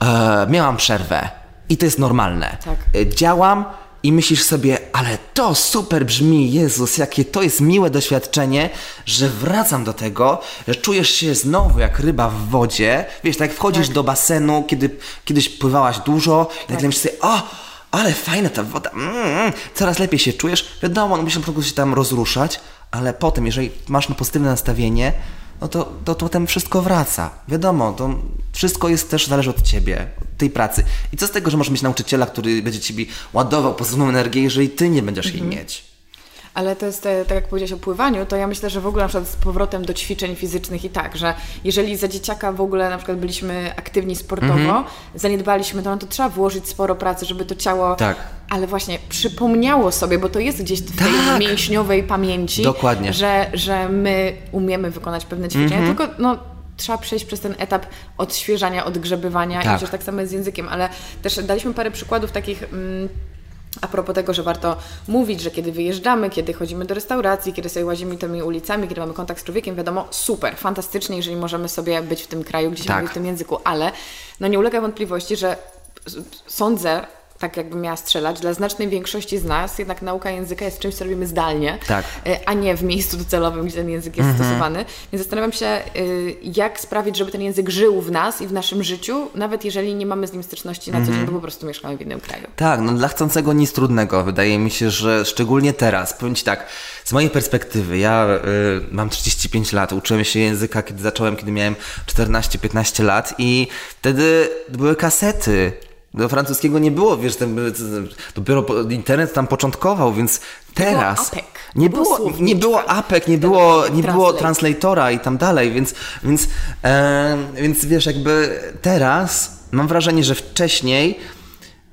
e, miałam przerwę i to jest normalne. Tak. E, działam, i myślisz sobie, ale to super brzmi, Jezus, jakie to jest miłe doświadczenie, że wracam do tego, że czujesz się znowu jak ryba w wodzie. Wiesz, tak jak wchodzisz tak. do basenu, kiedy kiedyś pływałaś dużo, i tak. nagle myślisz sobie, o, ale fajna ta woda, mm, coraz lepiej się czujesz. Wiadomo, no musisz po prostu się tam rozruszać, ale potem, jeżeli masz pozytywne nastawienie, no to, to, to potem wszystko wraca. Wiadomo, to wszystko jest też zależy od ciebie, od tej pracy. I co z tego, że możesz mieć nauczyciela, który będzie ci ładował pozytywną energię, jeżeli ty nie będziesz mhm. jej mieć? Ale to jest, tak jak powiedziałeś o pływaniu, to ja myślę, że w ogóle na przykład z powrotem do ćwiczeń fizycznych i tak, że jeżeli za dzieciaka w ogóle na przykład byliśmy aktywni sportowo, mm-hmm. zaniedbaliśmy to, no to trzeba włożyć sporo pracy, żeby to ciało, tak. ale właśnie przypomniało sobie, bo to jest gdzieś w tej tak. mięśniowej pamięci, Dokładnie. Że, że my umiemy wykonać pewne ćwiczenia, mm-hmm. tylko no, trzeba przejść przez ten etap odświeżania, odgrzebywania tak. i przecież tak samo jest z językiem, ale też daliśmy parę przykładów takich... Mm, a propos tego, że warto mówić, że kiedy wyjeżdżamy, kiedy chodzimy do restauracji, kiedy sobie łazimy tymi ulicami, kiedy mamy kontakt z człowiekiem, wiadomo, super, fantastycznie, jeżeli możemy sobie być w tym kraju, gdzie się tak. mówi w tym języku, ale no nie ulega wątpliwości, że sądzę, tak jakbym miała strzelać, dla znacznej większości z nas jednak nauka języka jest czymś, co robimy zdalnie, tak. E, a nie w miejscu docelowym, gdzie ten język jest mhm. stosowany. Więc zastanawiam się, e, jak sprawić, żeby ten język żył w nas i w naszym życiu, nawet jeżeli nie mamy z nim styczności na co dzień, mhm. bo po prostu mieszkamy w innym kraju. Tak, no dla chcącego nic trudnego. Wydaje mi się, że szczególnie teraz, powiem Ci tak, z mojej perspektywy, ja y, mam 35 lat, uczyłem się języka, kiedy zacząłem, kiedy miałem 14-15 lat i wtedy były kasety, do francuskiego nie było, wiesz, ten, dopiero internet tam początkował, więc teraz nie było, nie było APEK, nie było, nie było translatora i tam dalej, więc, więc, e, więc wiesz, jakby teraz mam wrażenie, że wcześniej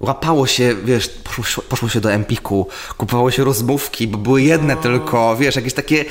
łapało się, wiesz, poszło, się do Empiku, kupowało się rozmówki, bo były jedne tylko, wiesz, jakieś takie,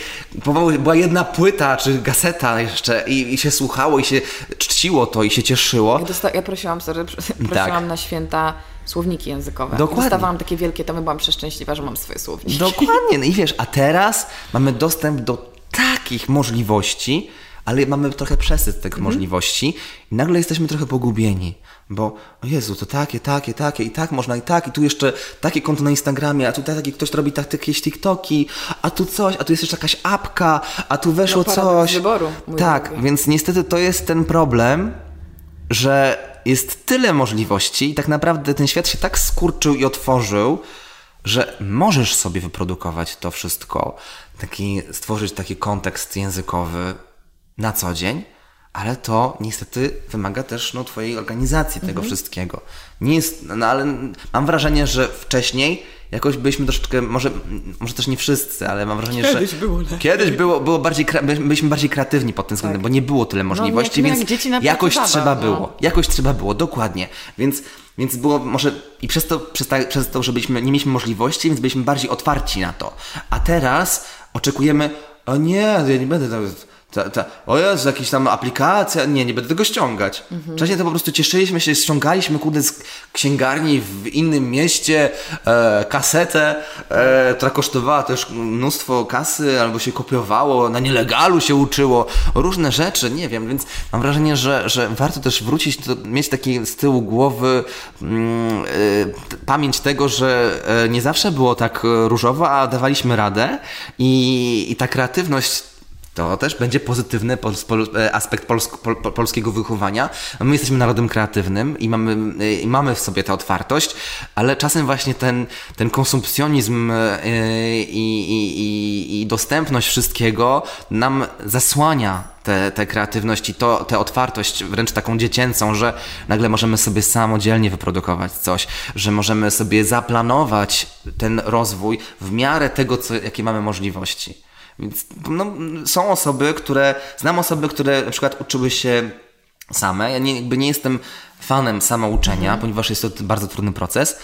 była jedna płyta czy gaseta jeszcze i, i się słuchało i się czciło to i się cieszyło. Ja, dosta- ja prosiłam, sorry, prosiłam tak. na święta słowniki językowe. Dokładnie. Dostawałam takie wielkie tomy, byłam przeszczęśliwa, że mam swoje słowniki. Dokładnie, no i wiesz, a teraz mamy dostęp do takich możliwości, ale mamy trochę przesyt tych mhm. możliwości i nagle jesteśmy trochę pogubieni. Bo, o Jezu, to takie, takie, takie, i tak można, i tak, i tu jeszcze takie konto na Instagramie, a tutaj taki ktoś robi tak, jakieś TikToki, a tu coś, a tu jest jeszcze jakaś apka, a tu weszło no, coś. wyboru. Tak, drogi. więc niestety to jest ten problem, że jest tyle możliwości i tak naprawdę ten świat się tak skurczył i otworzył, że możesz sobie wyprodukować to wszystko, taki, stworzyć taki kontekst językowy na co dzień, ale to niestety wymaga też no, Twojej organizacji tego mhm. wszystkiego. Nie jest, no ale mam wrażenie, że wcześniej jakoś byliśmy troszeczkę, może, może też nie wszyscy, ale mam wrażenie, kiedyś że. Było kiedyś było, było bardziej, byliśmy bardziej kreatywni pod tym względem, tak. bo nie było tyle no, możliwości, no, więc jak jakoś trzeba no. było. Jakoś trzeba było, dokładnie. Więc, więc było może i przez to, przez, ta, przez to, że byliśmy, nie mieliśmy możliwości, więc byliśmy bardziej otwarci na to. A teraz oczekujemy, o nie, ja nie będę ta, ta, o jest jakaś tam aplikacja, nie, nie będę tego ściągać. Mhm. Wcześniej to po prostu cieszyliśmy się, ściągaliśmy kurde z księgarni w innym mieście e, kasetę, e, która kosztowała też mnóstwo kasy, albo się kopiowało, na nielegalu się uczyło, różne rzeczy, nie wiem, więc mam wrażenie, że, że warto też wrócić, do, mieć taki z tyłu głowy mm, e, pamięć tego, że e, nie zawsze było tak różowo, a dawaliśmy radę i, i ta kreatywność to też będzie pozytywny e, aspekt polsk, pol, polskiego wychowania. My jesteśmy narodem kreatywnym i mamy, e, i mamy w sobie tę otwartość, ale czasem właśnie ten, ten konsumpcjonizm e, i, i, i dostępność wszystkiego nam zasłania tę kreatywność i to, tę otwartość, wręcz taką dziecięcą, że nagle możemy sobie samodzielnie wyprodukować coś, że możemy sobie zaplanować ten rozwój w miarę tego, co, jakie mamy możliwości. Więc no, są osoby, które, znam osoby, które na przykład uczyły się same. Ja nie, jakby nie jestem fanem samouczenia, mhm. ponieważ jest to bardzo trudny proces.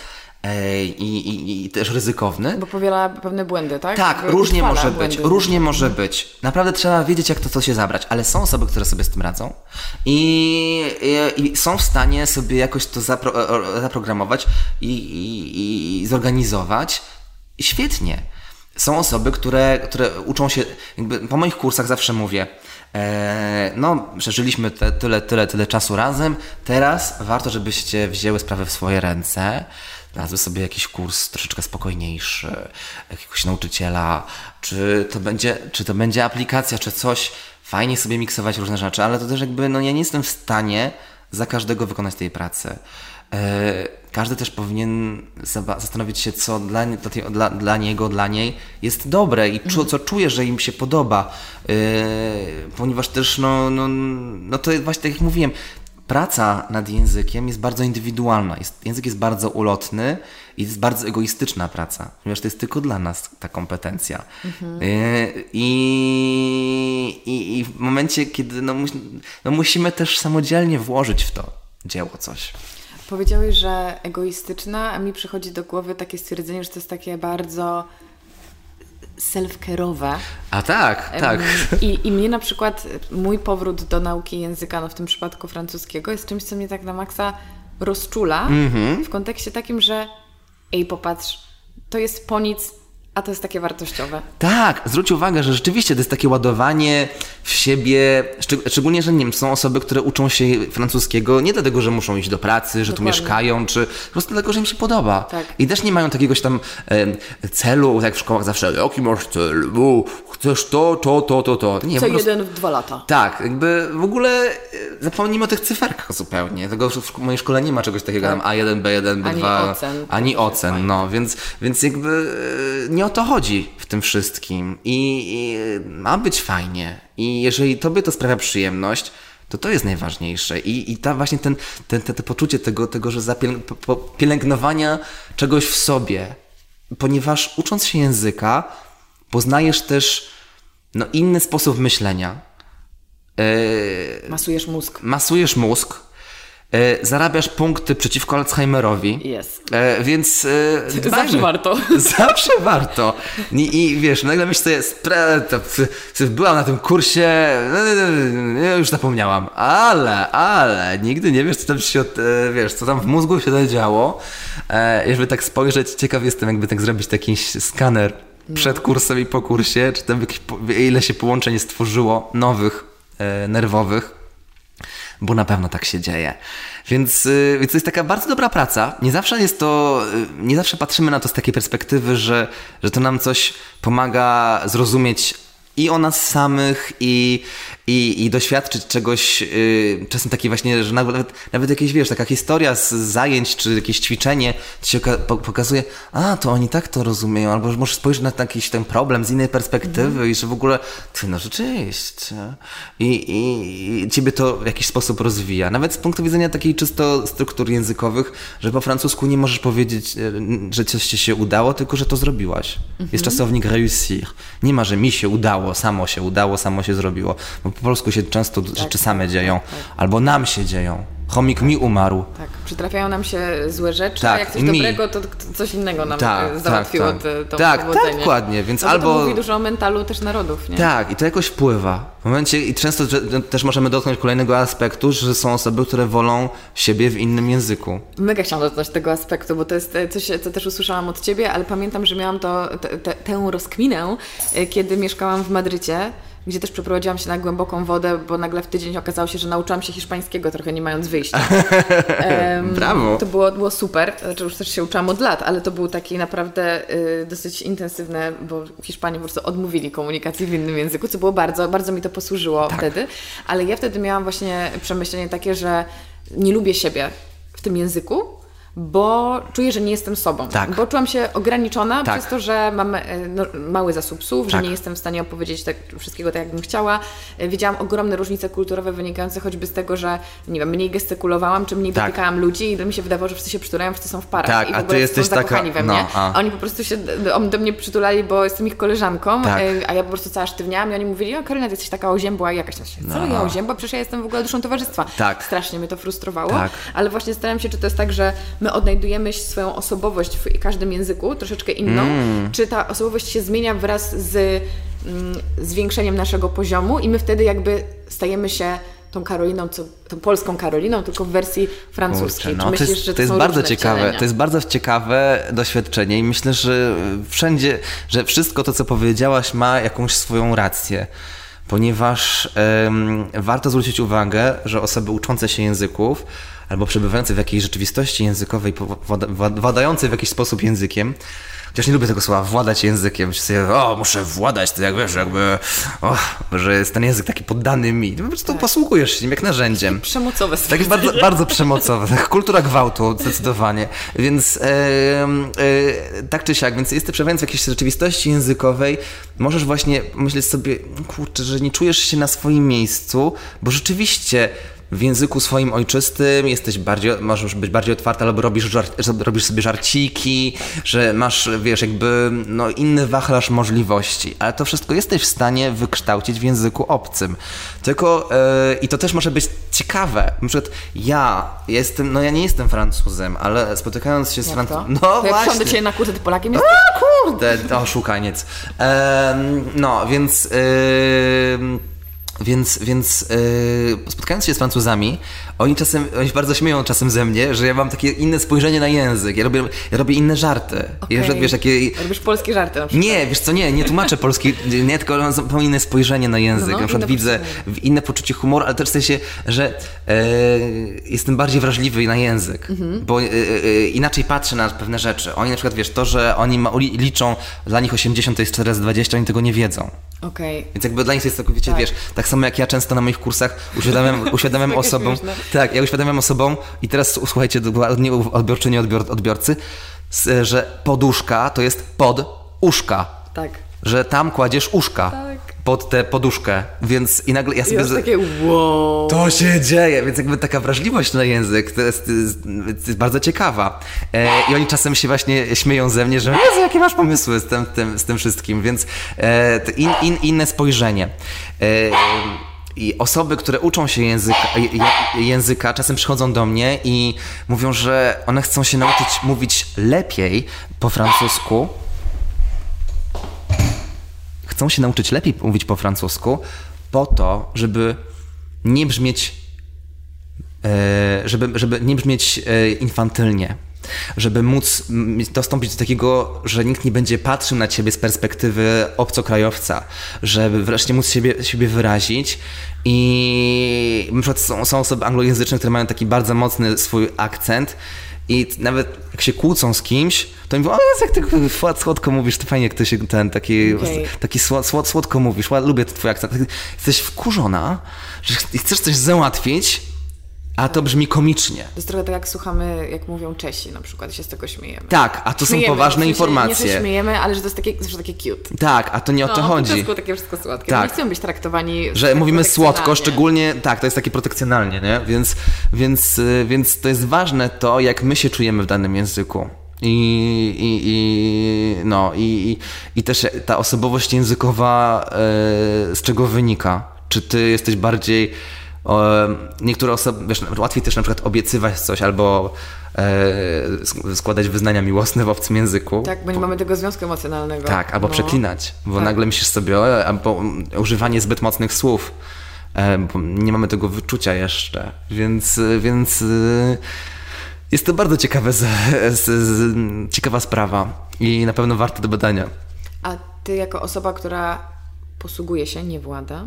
E, I, i, i, też ryzykowny. Bo powiela pewne błędy, tak? Tak, różnie może być, różnie może być. Naprawdę trzeba wiedzieć, jak to co się zabrać, ale są osoby, które sobie z tym radzą i, i są w stanie sobie jakoś to zapro, e, zaprogramować i, zorganizować. Świetnie są osoby, które, które uczą się, po moich kursach zawsze mówię, e, no, przeżyliśmy te, tyle, tyle, tyle czasu razem, teraz warto, żebyście wzięły sprawę w swoje ręce, znalazły sobie jakiś kurs troszeczkę spokojniejszy, jakiegoś nauczyciela, czy to będzie, czy to będzie aplikacja, czy coś, fajnie sobie miksować różne rzeczy, ale to też jakby, no ja nie jestem w stanie za każdego wykonać tej pracy. E, każdy też powinien zastanowić się, co dla, dla, dla niego, dla niej jest dobre i czu, co czuje, że im się podoba. Yy, ponieważ też, no, no, no to właśnie tak jak mówiłem, praca nad językiem jest bardzo indywidualna. Jest, język jest bardzo ulotny i jest bardzo egoistyczna praca, ponieważ to jest tylko dla nas ta kompetencja. Mhm. I, i, I w momencie, kiedy no, no, musimy też samodzielnie włożyć w to dzieło coś. Powiedziałeś, że egoistyczna, a mi przychodzi do głowy takie stwierdzenie, że to jest takie bardzo self-care'owe. A tak, tak. I, I mnie na przykład mój powrót do nauki języka, no w tym przypadku francuskiego, jest czymś, co mnie tak na maksa rozczula mm -hmm. w kontekście takim, że ej, popatrz, to jest po nic a to jest takie wartościowe. Tak, zwróć uwagę, że rzeczywiście to jest takie ładowanie w siebie, szczególnie, że nie wiem, są osoby, które uczą się francuskiego nie dlatego, że muszą iść do pracy, że Dokładnie. tu mieszkają, czy po prostu dlatego, że im się podoba. Tak. I też nie mają takiegoś tam e, celu, jak w szkołach zawsze, jaki masz cel, bo chcesz to, to, to, to, to. Nie, Co prostu, jeden w dwa lata. Tak, jakby w ogóle zapomnijmy o tych cyferkach zupełnie. Tego w mojej szkole nie ma czegoś takiego tak. tam A1, B1, B2. Ani ocen. Ani ocen, no, więc, więc jakby e, nie o to chodzi w tym wszystkim i, i ma być fajnie. I jeżeli tobie to sprawia przyjemność, to to jest najważniejsze. I, i ta właśnie ten, ten, te, te poczucie tego, tego że pielęgnowania czegoś w sobie, ponieważ ucząc się języka, poznajesz też no, inny sposób myślenia. Masujesz mózg. Masujesz mózg, E, zarabiasz punkty przeciwko Alzheimerowi. Jest. E, więc. E, zawsze warto. Zawsze warto. I, i wiesz, nagle myślę sobie, byłam na tym kursie, no, no, no, już zapomniałam, ale, ale, nigdy nie wiesz, co tam się, wiesz, co tam w mózgu się działo. Jeżeli tak spojrzeć, ciekaw jestem, jakby tak zrobić taki skaner przed kursem i po kursie, czy tam jakieś, ile się połączeń stworzyło nowych, nerwowych bo na pewno tak się dzieje. Więc, y, więc to jest taka bardzo dobra praca. Nie zawsze jest to, y, nie zawsze patrzymy na to z takiej perspektywy, że, że to nam coś pomaga zrozumieć i o nas samych, i, i, i doświadczyć czegoś, yy, czasem takie właśnie, że nawet, nawet jakieś, wiesz, taka historia z zajęć, czy jakieś ćwiczenie ci się pokazuje, a, to oni tak to rozumieją, albo możesz spojrzeć na jakiś ten problem z innej perspektywy mm. i że w ogóle, ty, no rzeczywiście. I, i, I ciebie to w jakiś sposób rozwija. Nawet z punktu widzenia takiej czysto struktur językowych, że po francusku nie możesz powiedzieć, e, że coś ci się udało, tylko że to zrobiłaś. Mm -hmm. Jest mhm. czasownik réussir. Nie ma, że mi się udało, samo się udało, samo się zrobiło. Bo po polsku się często tak, rzeczy same dzieją, tak. albo nam się dzieją. Chomik mi umarł. Tak, przytrafiają nam się złe rzeczy, tak, a jak coś mi. dobrego, to coś innego nam tak, e, załatwiło tak, tak. to tak, Tak, dokładnie, więc no, albo... To mówi dużo o mentalu też narodów, nie? Tak, i to jakoś wpływa. W momencie, i często też możemy dotknąć kolejnego aspektu, że są osoby, które wolą siebie w innym języku. Mega chciałam dotknąć tego aspektu, bo to jest e, coś, co też usłyszałam od Ciebie, ale pamiętam, że miałam to, te, te, tę rozkminę, e, kiedy mieszkałam w Madrycie gdzie też przeprowadziłam się na głęboką wodę, bo nagle w tydzień okazało się, że nauczyłam się hiszpańskiego trochę nie mając wyjścia. Um, Brawo! To było, było super, znaczy już też się uczyłam od lat, ale to był taki naprawdę y, dosyć intensywne, bo w Hiszpanii po prostu odmówili komunikacji w innym języku, co było bardzo, bardzo mi to posłużyło tak. wtedy, ale ja wtedy miałam właśnie przemyślenie takie, że nie lubię siebie w tym języku, bo czuję, że nie jestem sobą. Tak. Bo czułam się ograniczona tak. przez to, że mam e, no, mały zasób słów, tak. że nie jestem w stanie opowiedzieć tak, wszystkiego tak, jakbym chciała. E, widziałam ogromne różnice kulturowe wynikające choćby z tego, że nie wiem, mniej gestykulowałam, czy mniej tak. dotykałam ludzi i mi się wydawało, że wszyscy się przytulają, wszyscy są w parach tak, i w a ty jesteś są taka... we mnie. No, a... a... oni po prostu się do, do, mnie przytulali, bo jestem ich koleżanką, tak. E, a ja po prostu cała sztywniałam i oni mówili, o Karolina, ty jesteś taka oziębła, jakaś tam się, co no. ja oziębła? Przecież ja jestem w ogóle duszą towarzystwa. Tak. Strasznie mnie to frustrowało, tak. ale właśnie starałam się, czy to jest tak, że my odnajdujemy swoją osobowość w każdym języku, troszeczkę inną, mm. czy ta osobowość się zmienia wraz z mm, zwiększeniem naszego poziomu i my wtedy jakby stajemy się tą Karoliną, co, tą polską Karoliną, tylko w wersji francuskiej. Kurczę, no, myślisz, to jest, to, to jest bardzo ciekawe. Wcielenia? To jest bardzo ciekawe doświadczenie i myślę, że wszędzie, że wszystko to, co powiedziałaś, ma jakąś swoją rację. Ponieważ warto zwrócić uwagę, że osoby uczące się języków albo przebywający w jakiejś rzeczywistości językowej, władający w jakiś sposób językiem, Chociaż nie lubię tego słowa, władać językiem. Myślę sobie, o, muszę władać, to jak wiesz, jakby, o, że jest ten język taki poddany mi. Po prostu tak. posługujesz się nim jak narzędziem. Przemocowe. Tak bardzo, bardzo przemocowe. Kultura gwałtu, zdecydowanie. Więc e, e, tak czy siak, więc jesteś przebywając w jakiejś rzeczywistości językowej, możesz właśnie myśleć sobie, kurczę, że nie czujesz się na swoim miejscu, bo rzeczywiście w języku swoim ojczystym jesteś bardziej, możesz być bardziej otwarty, albo robisz, żart, robisz sobie żarciki, że masz, wiesz, jakby no, inny wachlarz możliwości, ale to wszystko jesteś w stanie wykształcić w języku obcym. Tylko, yy, i to też może być ciekawe. Na przykład ja jestem, no ja nie jestem Francuzem, ale spotykając się z Francuzem... No to właśnie. Jak do Ciebie na kursy, ty Polakiem jest... A, kurde, to szukaniec. Yy, no, więc... Yy, więc, więc yy, spotkając się z Francuzami, oni czasem, oni bardzo śmieją czasem ze mnie, że ja mam takie inne spojrzenie na język. Ja robię, ja robię inne żarty. Okay. Ja, wiesz, takie... Robisz polskie żarty na przykład. Nie, wiesz co, nie, nie tłumaczę polski, nie, tylko mam zupełnie inne spojrzenie na język. No, no, na przykład widzę inne poczucie humoru, ale też w sensie, że e, jestem bardziej wrażliwy na język, mhm. bo e, e, inaczej patrzę na pewne rzeczy. Oni na przykład, wiesz, to, że oni ma, liczą, dla nich 80 to jest 4 razy 20, oni tego nie wiedzą. Okay. Więc jakby dla nich to jest całkowicie, tak. wiesz, tak samo jak ja często na moich kursach uświadamiam, uświadamiam osobom, tak, ja uświadamiam osobom i teraz słuchajcie, nie odbiorczy, nie odbior, odbiorcy, że poduszka to jest pod uszka. Tak. Że tam kładziesz uszka. Tak pod tę poduszkę, więc i nagle ja sobie... Jest takie wow. To się dzieje, więc jakby taka wrażliwość na język to jest, to jest, to jest bardzo ciekawa. E, I oni czasem się właśnie śmieją ze mnie, że Jezu, jakie masz pomysły z tym, tym, z tym wszystkim, więc e, in, in, inne spojrzenie. E, i osoby, które uczą się języka, języka, czasem przychodzą do mnie i mówią, że one chcą się nauczyć mówić lepiej po francusku, chcą się nauczyć lepiej mówić po francusku, po to, żeby nie brzmieć, e, żeby, żeby nie brzmieć e, infantylnie. Żeby móc dostąpić do takiego, że nikt nie będzie patrzył na ciebie z perspektywy obcokrajowca, żeby wreszcie móc siebie, siebie wyrazić. I na przykład są, są osoby anglojęzyczne, które mają taki bardzo mocny swój akcent i nawet jak się kłócą z kimś, to mi mówią, o jest jak ty słodko mówisz, to fajnie jak ty się ten, taki, okay. taki słod, słod, słodko mówisz, lubię twój akcent. Jesteś wkurzona, że chcesz coś załatwić, a to brzmi komicznie. To jest trochę tak, jak słuchamy, jak mówią Czesi na przykład, się z tego śmiejemy. Tak, a to śmiejemy, są poważne w informacje. Nie, że śmiejemy, ale że to jest takie, zawsze takie cute. Tak, a to nie o to no, chodzi. To takie wszystko słodkie. Tak. Nie chcemy być traktowani Że mówimy słodko, szczególnie, tak, to jest takie protekcjonalnie, nie? Więc, więc, y, więc to jest ważne to, jak my się czujemy w danym języku. I, i, i, no, i, i, też ta osobowość językowa e, z czego wynika? Czy ty jesteś bardziej niektóre osoby, wiesz, łatwiej też na przykład obiecywać coś albo e, składać wyznania miłosne w obcym języku. Tak, bo nie mamy tego związku emocjonalnego. Tak, albo no. przeklinać, bo tak. nagle myślisz sobie, albo używanie zbyt mocnych słów, e, bo nie mamy tego wyczucia jeszcze, więc, więc e, jest to bardzo ciekawe, z, z, z, ciekawa sprawa i na pewno warte do badania. A ty jako osoba, która posługuje się, nie włada,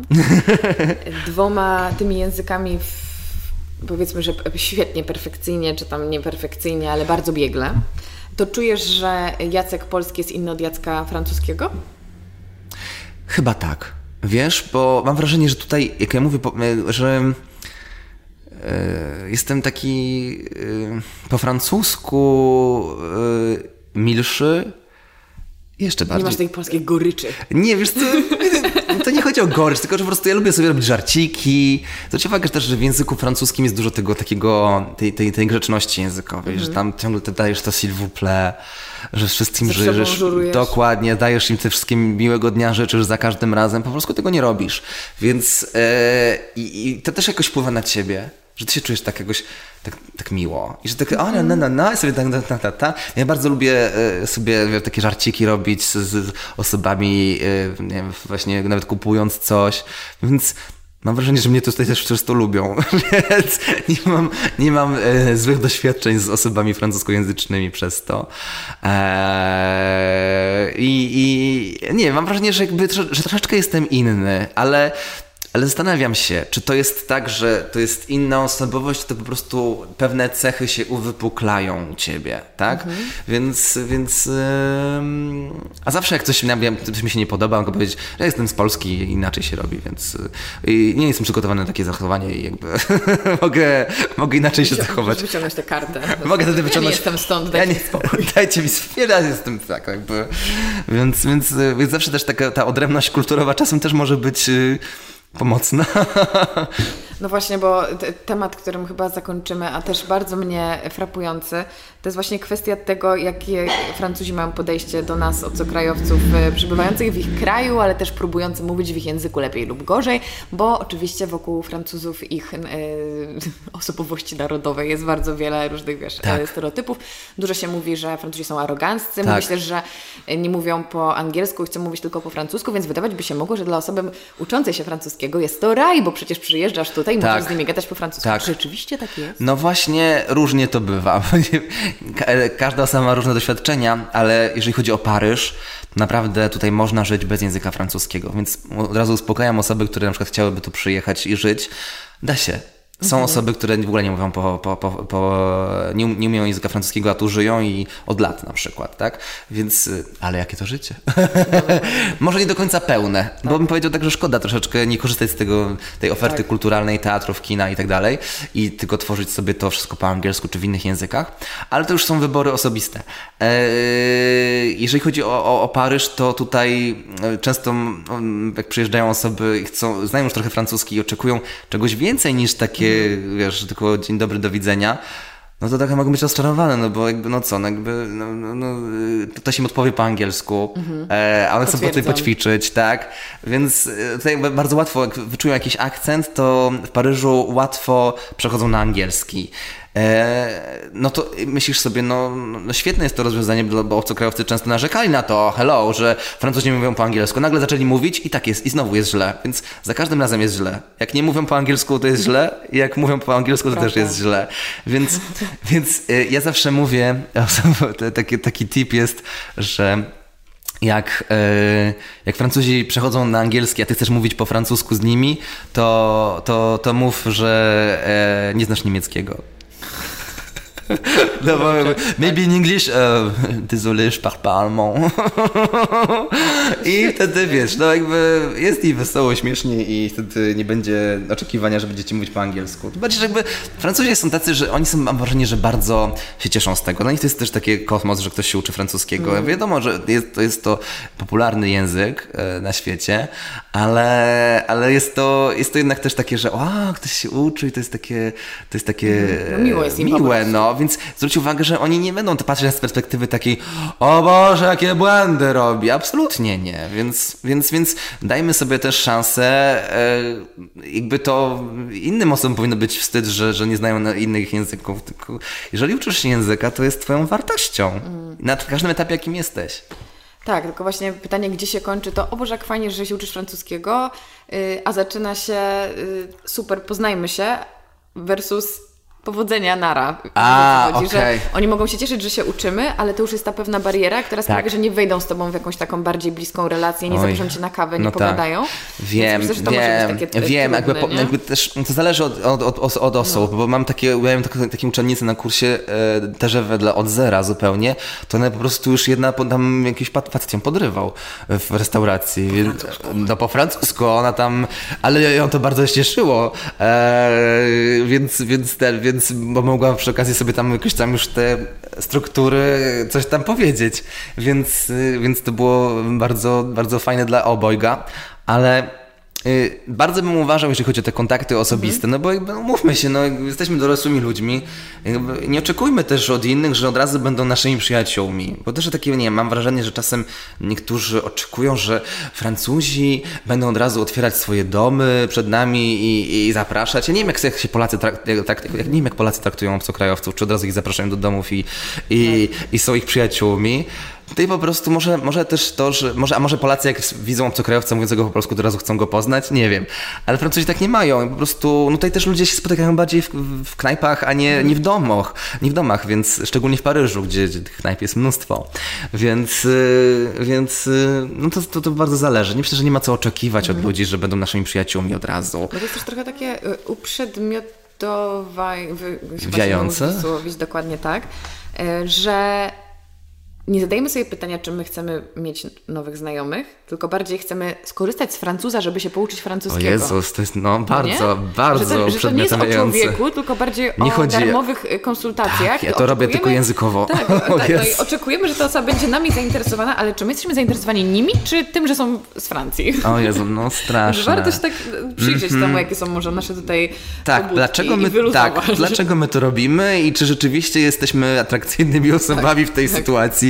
dwoma tymi językami w, powiedzmy, że świetnie, perfekcyjnie, czy tam nieperfekcyjnie, ale bardzo biegle, to czujesz, że Jacek polski jest inny od Jacka francuskiego? Chyba tak. Wiesz, bo mam wrażenie, że tutaj, jak ja mówię, że e, jestem taki e, po francusku e, milszy, jeszcze bardziej. Nie masz tej polskiej goryczy. Nie, wiesz co, to nie chodzi o gorycz, tylko że po prostu ja lubię sobie robić żarciki. Zwróćcie uwagę też, że w języku francuskim jest dużo tego takiego, tej, tej, tej grzeczności językowej, mm -hmm. że tam ciągle ty dajesz to s'il vous plaît, że wszystkim żyjesz. Dokładnie, dajesz im te wszystkie miłego dnia życzysz za każdym razem, po prostu tego nie robisz. Więc e, i to też jakoś wpływa na ciebie że ty się czujesz tak jakoś tak, tak miło. I że tak, o, no, no, no, i sobie tak, ta, ta, ta. Ja bardzo lubię e, sobie takie żarciki robić z, z osobami, e, nie wiem, właśnie nawet kupując coś, więc Mam wrażenie, że mnie tutaj też często lubią, więc nie mam, nie mam e, złych doświadczeń z osobami francuskojęzycznymi przez to. I, I nie, mam wrażenie, że jakby że troszeczkę jestem inny, ale Ale zastanawiam się, czy to jest tak, że to jest inna osobowość, to po prostu pewne cechy się uwypuklają u ciebie, tak? Mhm. Więc, więc yy, a zawsze jak coś, coś mi się nie podoba, mogę powiedzieć, że jestem z Polski i inaczej się robi, więc yy, nie jestem przygotowany na takie zachowanie i jakby mogę, mogę inaczej się zachować. Mogę wyciągnąć tę kartę. Mogę wtedy wyciągnąć. Ja nie jestem stąd, dajcie ja nie, spokój. Dajcie mi spokój, ja jestem tak jakby. Więc, więc, więc zawsze też taka ta odrębność kulturowa czasem też może być y, pomocna. No właśnie, bo temat, którym chyba zakończymy, a też bardzo mnie frapujący, to jest właśnie kwestia tego, jakie Francuzi mają podejście do nas, obcokrajowców e, przybywających w ich kraju, ale też próbujących mówić w ich języku lepiej lub gorzej, bo oczywiście wokół Francuzów ich e, osobowości narodowej jest bardzo wiele różnych wiesz, tak. E, stereotypów. Dużo się mówi, że Francuzi są aroganccy, tak. się, że nie mówią po angielsku, chcą mówić tylko po francusku, więc wydawać by się mogło, że dla osoby uczącej się francuskiego jest to raj, bo przecież przyjeżdżasz tutaj i tak. musisz z nimi gadać po francusku. Tak. Rzeczywiście tak jest? No właśnie, różnie to bywa. każda osoba ma różne doświadczenia, ale jeżeli chodzi o Paryż, naprawdę tutaj można żyć bez języka francuskiego, więc od razu uspokajam osoby, które na przykład chciałyby tu przyjechać i żyć. Da się. Są mhm. osoby, które w ogóle nie mówią po, po, po, po nie, nie umieją języka francuskiego, a tu żyją i od lat na przykład, tak? Więc, y, ale jakie to życie? Może nie do końca pełne, tak. bo bym powiedział tak, że szkoda troszeczkę nie korzystać z tego, tej oferty tak. kulturalnej, teatrów, kina i tak dalej i tylko tworzyć sobie to wszystko po angielsku czy w innych językach, ale to już są wybory osobiste. Eee, jeżeli chodzi o, o, o, Paryż, to tutaj e, często jak przyjeżdżają osoby i chcą, znają już trochę francuski i oczekują czegoś więcej niż takie wiesz, tylko dzień dobry, do widzenia, no to trochę mogą być rozczarowane, no bo jakby, no co, no jakby, no, no, no ktoś im odpowie po angielsku, mhm. e, a one chcą tutaj poćwiczyć, tak? Więc e, tutaj bardzo łatwo, jak wyczują jakiś akcent, to w Paryżu łatwo przechodzą na angielski. E, no to myślisz sobie, no, no świetne jest to rozwiązanie, bo obcokrajowcy często narzekali na to, hello, że Francuzi nie mówią po angielsku. Nagle zaczęli mówić i tak jest, i znowu jest źle. Więc za każdym razem jest źle. Jak nie mówią po angielsku, to jest źle, i jak mówią po angielsku, to Prawda. też jest źle. Więc, więc e, ja zawsze mówię, taki, taki tip jest, że jak, e, jak Francuzi przechodzą na angielski, a ty chcesz mówić po francusku z nimi, to, to, to mów, że nie znasz niemieckiego. No, maybe in English, uh, désolé, je parle pas allemand. I wtedy wiesz, no jakby jest i wesoło, śmiesznie i wtedy nie będzie oczekiwania, że będziecie mówić po angielsku. Bardziej, że jakby Francuzi są tacy, że oni są, mam wrażenie, że bardzo się cieszą z tego. Dla nich to jest też taki kosmos, że ktoś się uczy francuskiego. Mm. Wiadomo, że jest, to jest to popularny język e, na świecie, ale, ale jest, to, jest to jednak też takie, że o, ktoś się uczy i to jest takie, to jest takie mm. no, miłe, jest miłe no, więc zwróć uwagę, że oni nie będą to patrzeć z perspektywy takiej, o Boże, jakie błędy robi. Absolutnie nie. Więc, więc, więc dajmy sobie też szansę, e, jakby to innym osobom powinno być wstyd, że, że nie znają innych języków. Tylko jeżeli uczysz się języka, to jest twoją wartością. Mm. Na każdym etapie, jakim jesteś. Tak, tylko właśnie pytanie, gdzie się kończy to, o Boże, jak fajnie, że się uczysz francuskiego, y, a zaczyna się y, super, poznajmy się, versus powodzenia nara. A, chodzi, okay. że oni mogą się cieszyć, że się uczymy, ale to już jest ta pewna bariera, która sprawia, tak. że nie wejdą z tobą w jakąś taką bardziej bliską relację, nie zaproszą cię na kawę, nie no tak. pogadają. Wiem, myślę, wiem, wiem, jakby, po, jakby, też to zależy od, od, od, od osób, no. bo mam takie, miałem taką, taką uczennicę na kursie e, też wedle od zera zupełnie, to ona po prostu już jedna tam jakiś facet ją podrywał w restauracji. No po francusku, ona tam, ale ją to bardzo cieszyło, e, więc, więc, ten, więc więc bo mogłam przy okazji sobie tam jakoś tam już te struktury coś tam powiedzieć, więc, więc to było bardzo, bardzo fajne dla obojga, ale Y, bardzo bym uważał, jeśli chodzi o te kontakty osobiste, no bo jakby, no, mówmy się, no, jesteśmy dorosłymi ludźmi, nie oczekujmy też od innych, że od razu będą naszymi przyjaciółmi, bo też takie, nie mam wrażenie, że czasem niektórzy oczekują, że Francuzi będą od razu otwierać swoje domy przed nami i, i zapraszać. Ja nie wiem, jak się Polacy traktują, nie wiem, jak Polacy traktują obcokrajowców, czy od razu ich zapraszają do domów i, i, i są ich przyjaciółmi, Tutaj po prostu może, może też to, że może, a może Polacy jak widzą obcokrajowca mówiącego po polsku, to razu chcą go poznać, nie wiem. Ale Francuzi tak nie mają. Po prostu, no tutaj też ludzie się spotykają bardziej w, w knajpach, a nie, nie w domach, nie w domach, więc szczególnie w Paryżu, gdzie, gdzie tych knajp jest mnóstwo. Więc, yy, więc yy, no to, to, to bardzo zależy. Nie myślę, że nie ma co oczekiwać od mhm. ludzi, że będą naszymi przyjaciółmi od razu. No to jest też trochę takie y, uprzedmiotowanie, wiające? dokładnie tak, y, że nie zadajemy sobie pytania, czy my chcemy mieć nowych znajomych, tylko bardziej chcemy skorzystać z Francuza, żeby się pouczyć francuskiego. O Jezus, to jest no bardzo, nie? bardzo że to, że to nie jest o człowieku, tylko bardziej nie o chodzi... darmowych y, konsultacjach. Tak, ja to robię tylko językowo. Tak, tak no i oczekujemy, że ta osoba będzie nami zainteresowana, ale czy my jesteśmy zainteresowani nimi, czy tym, że są z Francji? O Jezu, no strasznie. Warto się tak przyjrzeć mm -hmm. temu, jakie są może nasze tutaj Tak, dlaczego my, tak, dlaczego my to robimy i czy rzeczywiście jesteśmy atrakcyjnymi osobami tak, w tej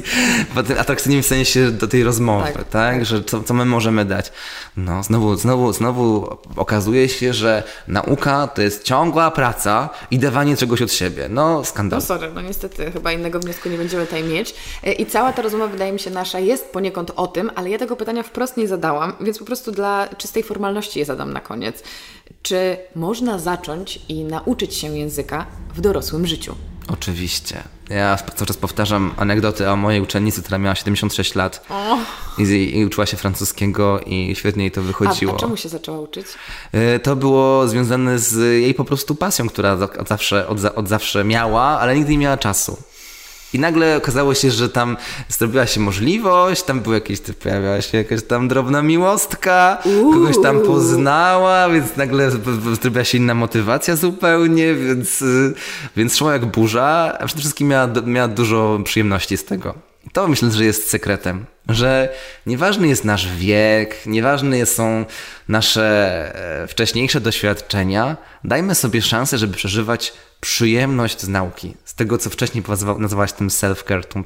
tak. sytuacji, atrakcyjnymi w sensie do tej rozmowy, tak? tak? Że co, co my możemy dać. No, znowu, znowu, znowu okazuje się, że nauka to jest ciągła praca i dawanie czegoś od siebie. No, skandal. No sorry, no niestety chyba innego wniosku nie będziemy tutaj mieć. E, I cała ta rozmowa, wydaje mi się, nasza jest poniekąd o tym, ale ja tego pytania wprost nie zadałam, więc po prostu dla czystej formalności je zadam na koniec. Czy można zacząć i nauczyć się języka w dorosłym życiu? Oczywiście. Ja cały czas powtarzam anegdoty o mojej uczennicy, która miała 76 lat i, i, uczyła się francuskiego i świetnie jej to wychodziło. A, a czemu się zaczęła uczyć? E, to było związane z jej po prostu pasją, która od zawsze, od, od zawsze miała, ale nigdy nie miała czasu. I nagle okazało się, że tam zrobiła się możliwość, tam był jakiś, pojawiała się jakaś tam drobna miłostka, Uuu. kogoś tam poznała, więc nagle zrobiła się inna motywacja zupełnie, więc, y, więc szła jak burza, a przede wszystkim miała, miała dużo przyjemności z tego. To myślę, że jest sekretem, że nieważny jest nasz wiek, nieważne są nasze e, wcześniejsze doświadczenia, dajmy sobie szansę, żeby przeżywać przyjemność z nauki, z tego, co wcześniej nazywałaś tym self-care, tą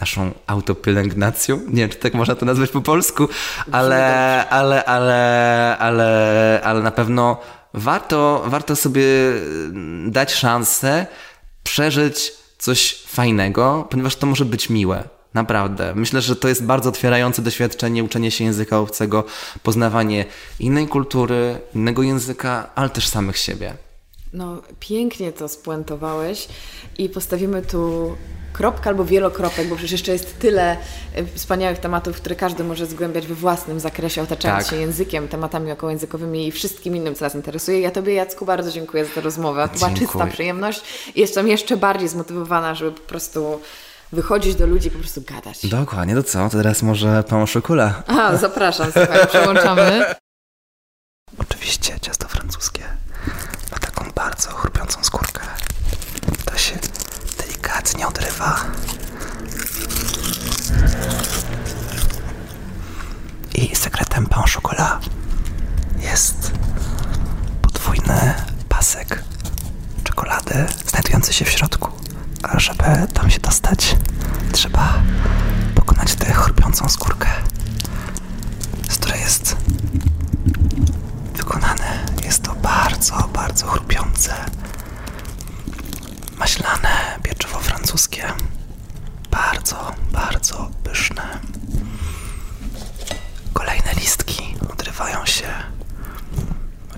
naszą autopielęgnacją. Nie wiem, czy tak można to nazwać po polsku, ale, ale, ale, ale, ale na pewno warto, warto sobie dać szansę przeżyć coś fajnego, ponieważ to może być miłe. Naprawdę. Myślę, że to jest bardzo otwierające doświadczenie, uczenie się języka obcego, poznawanie innej kultury, innego języka, ale też samych siebie. No, pięknie to spuentowałeś i postawimy tu kropkę albo wielokropek, bo przecież jeszcze jest tyle e, wspaniałych tematów, które każdy może zgłębiać we własnym zakresie, otaczając tak. się językiem, tematami okołojęzykowymi i wszystkim innym, co nas interesuje. Ja Tobie, Jacku, bardzo dziękuję za tę rozmowę. To była czysta przyjemność jestem jeszcze bardziej zmotywowana, żeby po prostu wychodzić do ludzi i po prostu gadać. Dokładnie, to co? To teraz może pan Szokula. A, zapraszam, słuchaj, przełączamy. Oczywiście ciasto francuskie ma taką bardzo chrupiącą skórkę. To się delikatnie odrywa. I sekretem pan chocolat jest podwójny pasek czekolady znajdujący się w środku. Żeby tam się dostać, trzeba pokonać tę chrupiącą skórkę, z której jest wykonane. Jest to bardzo, bardzo chrupiące, maślane pieczywo francuskie. Bardzo, bardzo pyszne. Kolejne listki odrywają się.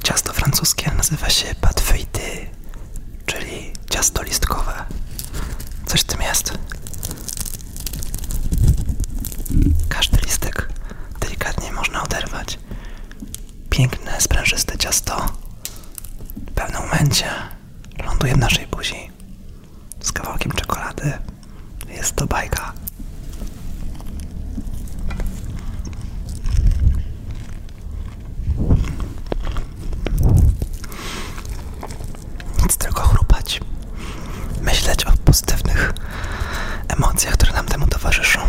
Ciasto francuskie nazywa się pâte czyli ciasto listkowe. Coś w tym jest. Każdy listek delikatnie można oderwać. Piękne, sprężyste ciasto w pewnym momencie ląduje w naszej buzi z kawałkiem czekolady. Jest to bajka. Nic tylko chrupać. Myśleć o pozytywnych emocjach, które nam temu towarzyszą.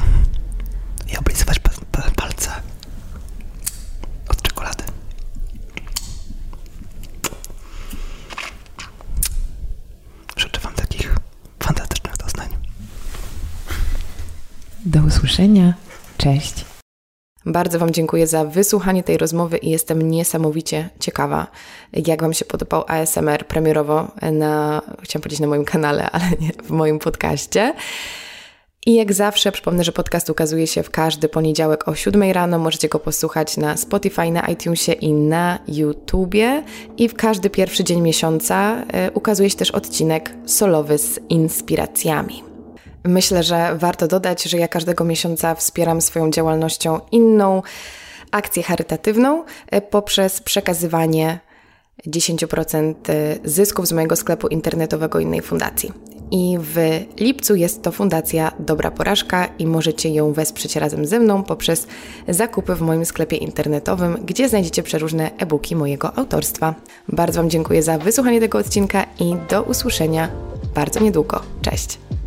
I oblizywać palce od czekolady. Życzę Wam takich fantastycznych doznań. Do usłyszenia. Cześć. Bardzo Wam dziękuję za wysłuchanie tej rozmowy i jestem niesamowicie ciekawa, jak Wam się podobał ASMR premierowo na, chciałam powiedzieć na moim kanale, ale nie, w moim podcaście. I jak zawsze przypomnę, że podcast ukazuje się w każdy poniedziałek o 7 rano. Możecie go posłuchać na Spotify, na iTunesie i na YouTubie. I w każdy pierwszy dzień miesiąca y, ukazuje się też odcinek solowy z inspiracjami. Myślę, że warto dodać, że ja każdego miesiąca wspieram swoją działalnością inną akcję charytatywną y, poprzez przekazywanie 10% zysków z mojego sklepu internetowego innej fundacji. I w lipcu jest to Fundacja Dobra Porażka i możecie ją wesprzeć razem ze mną poprzez zakupy w moim sklepie internetowym, gdzie znajdziecie przeróżne e-booki mojego autorstwa. Bardzo Wam dziękuję za wysłuchanie tego odcinka i do usłyszenia bardzo niedługo. Cześć!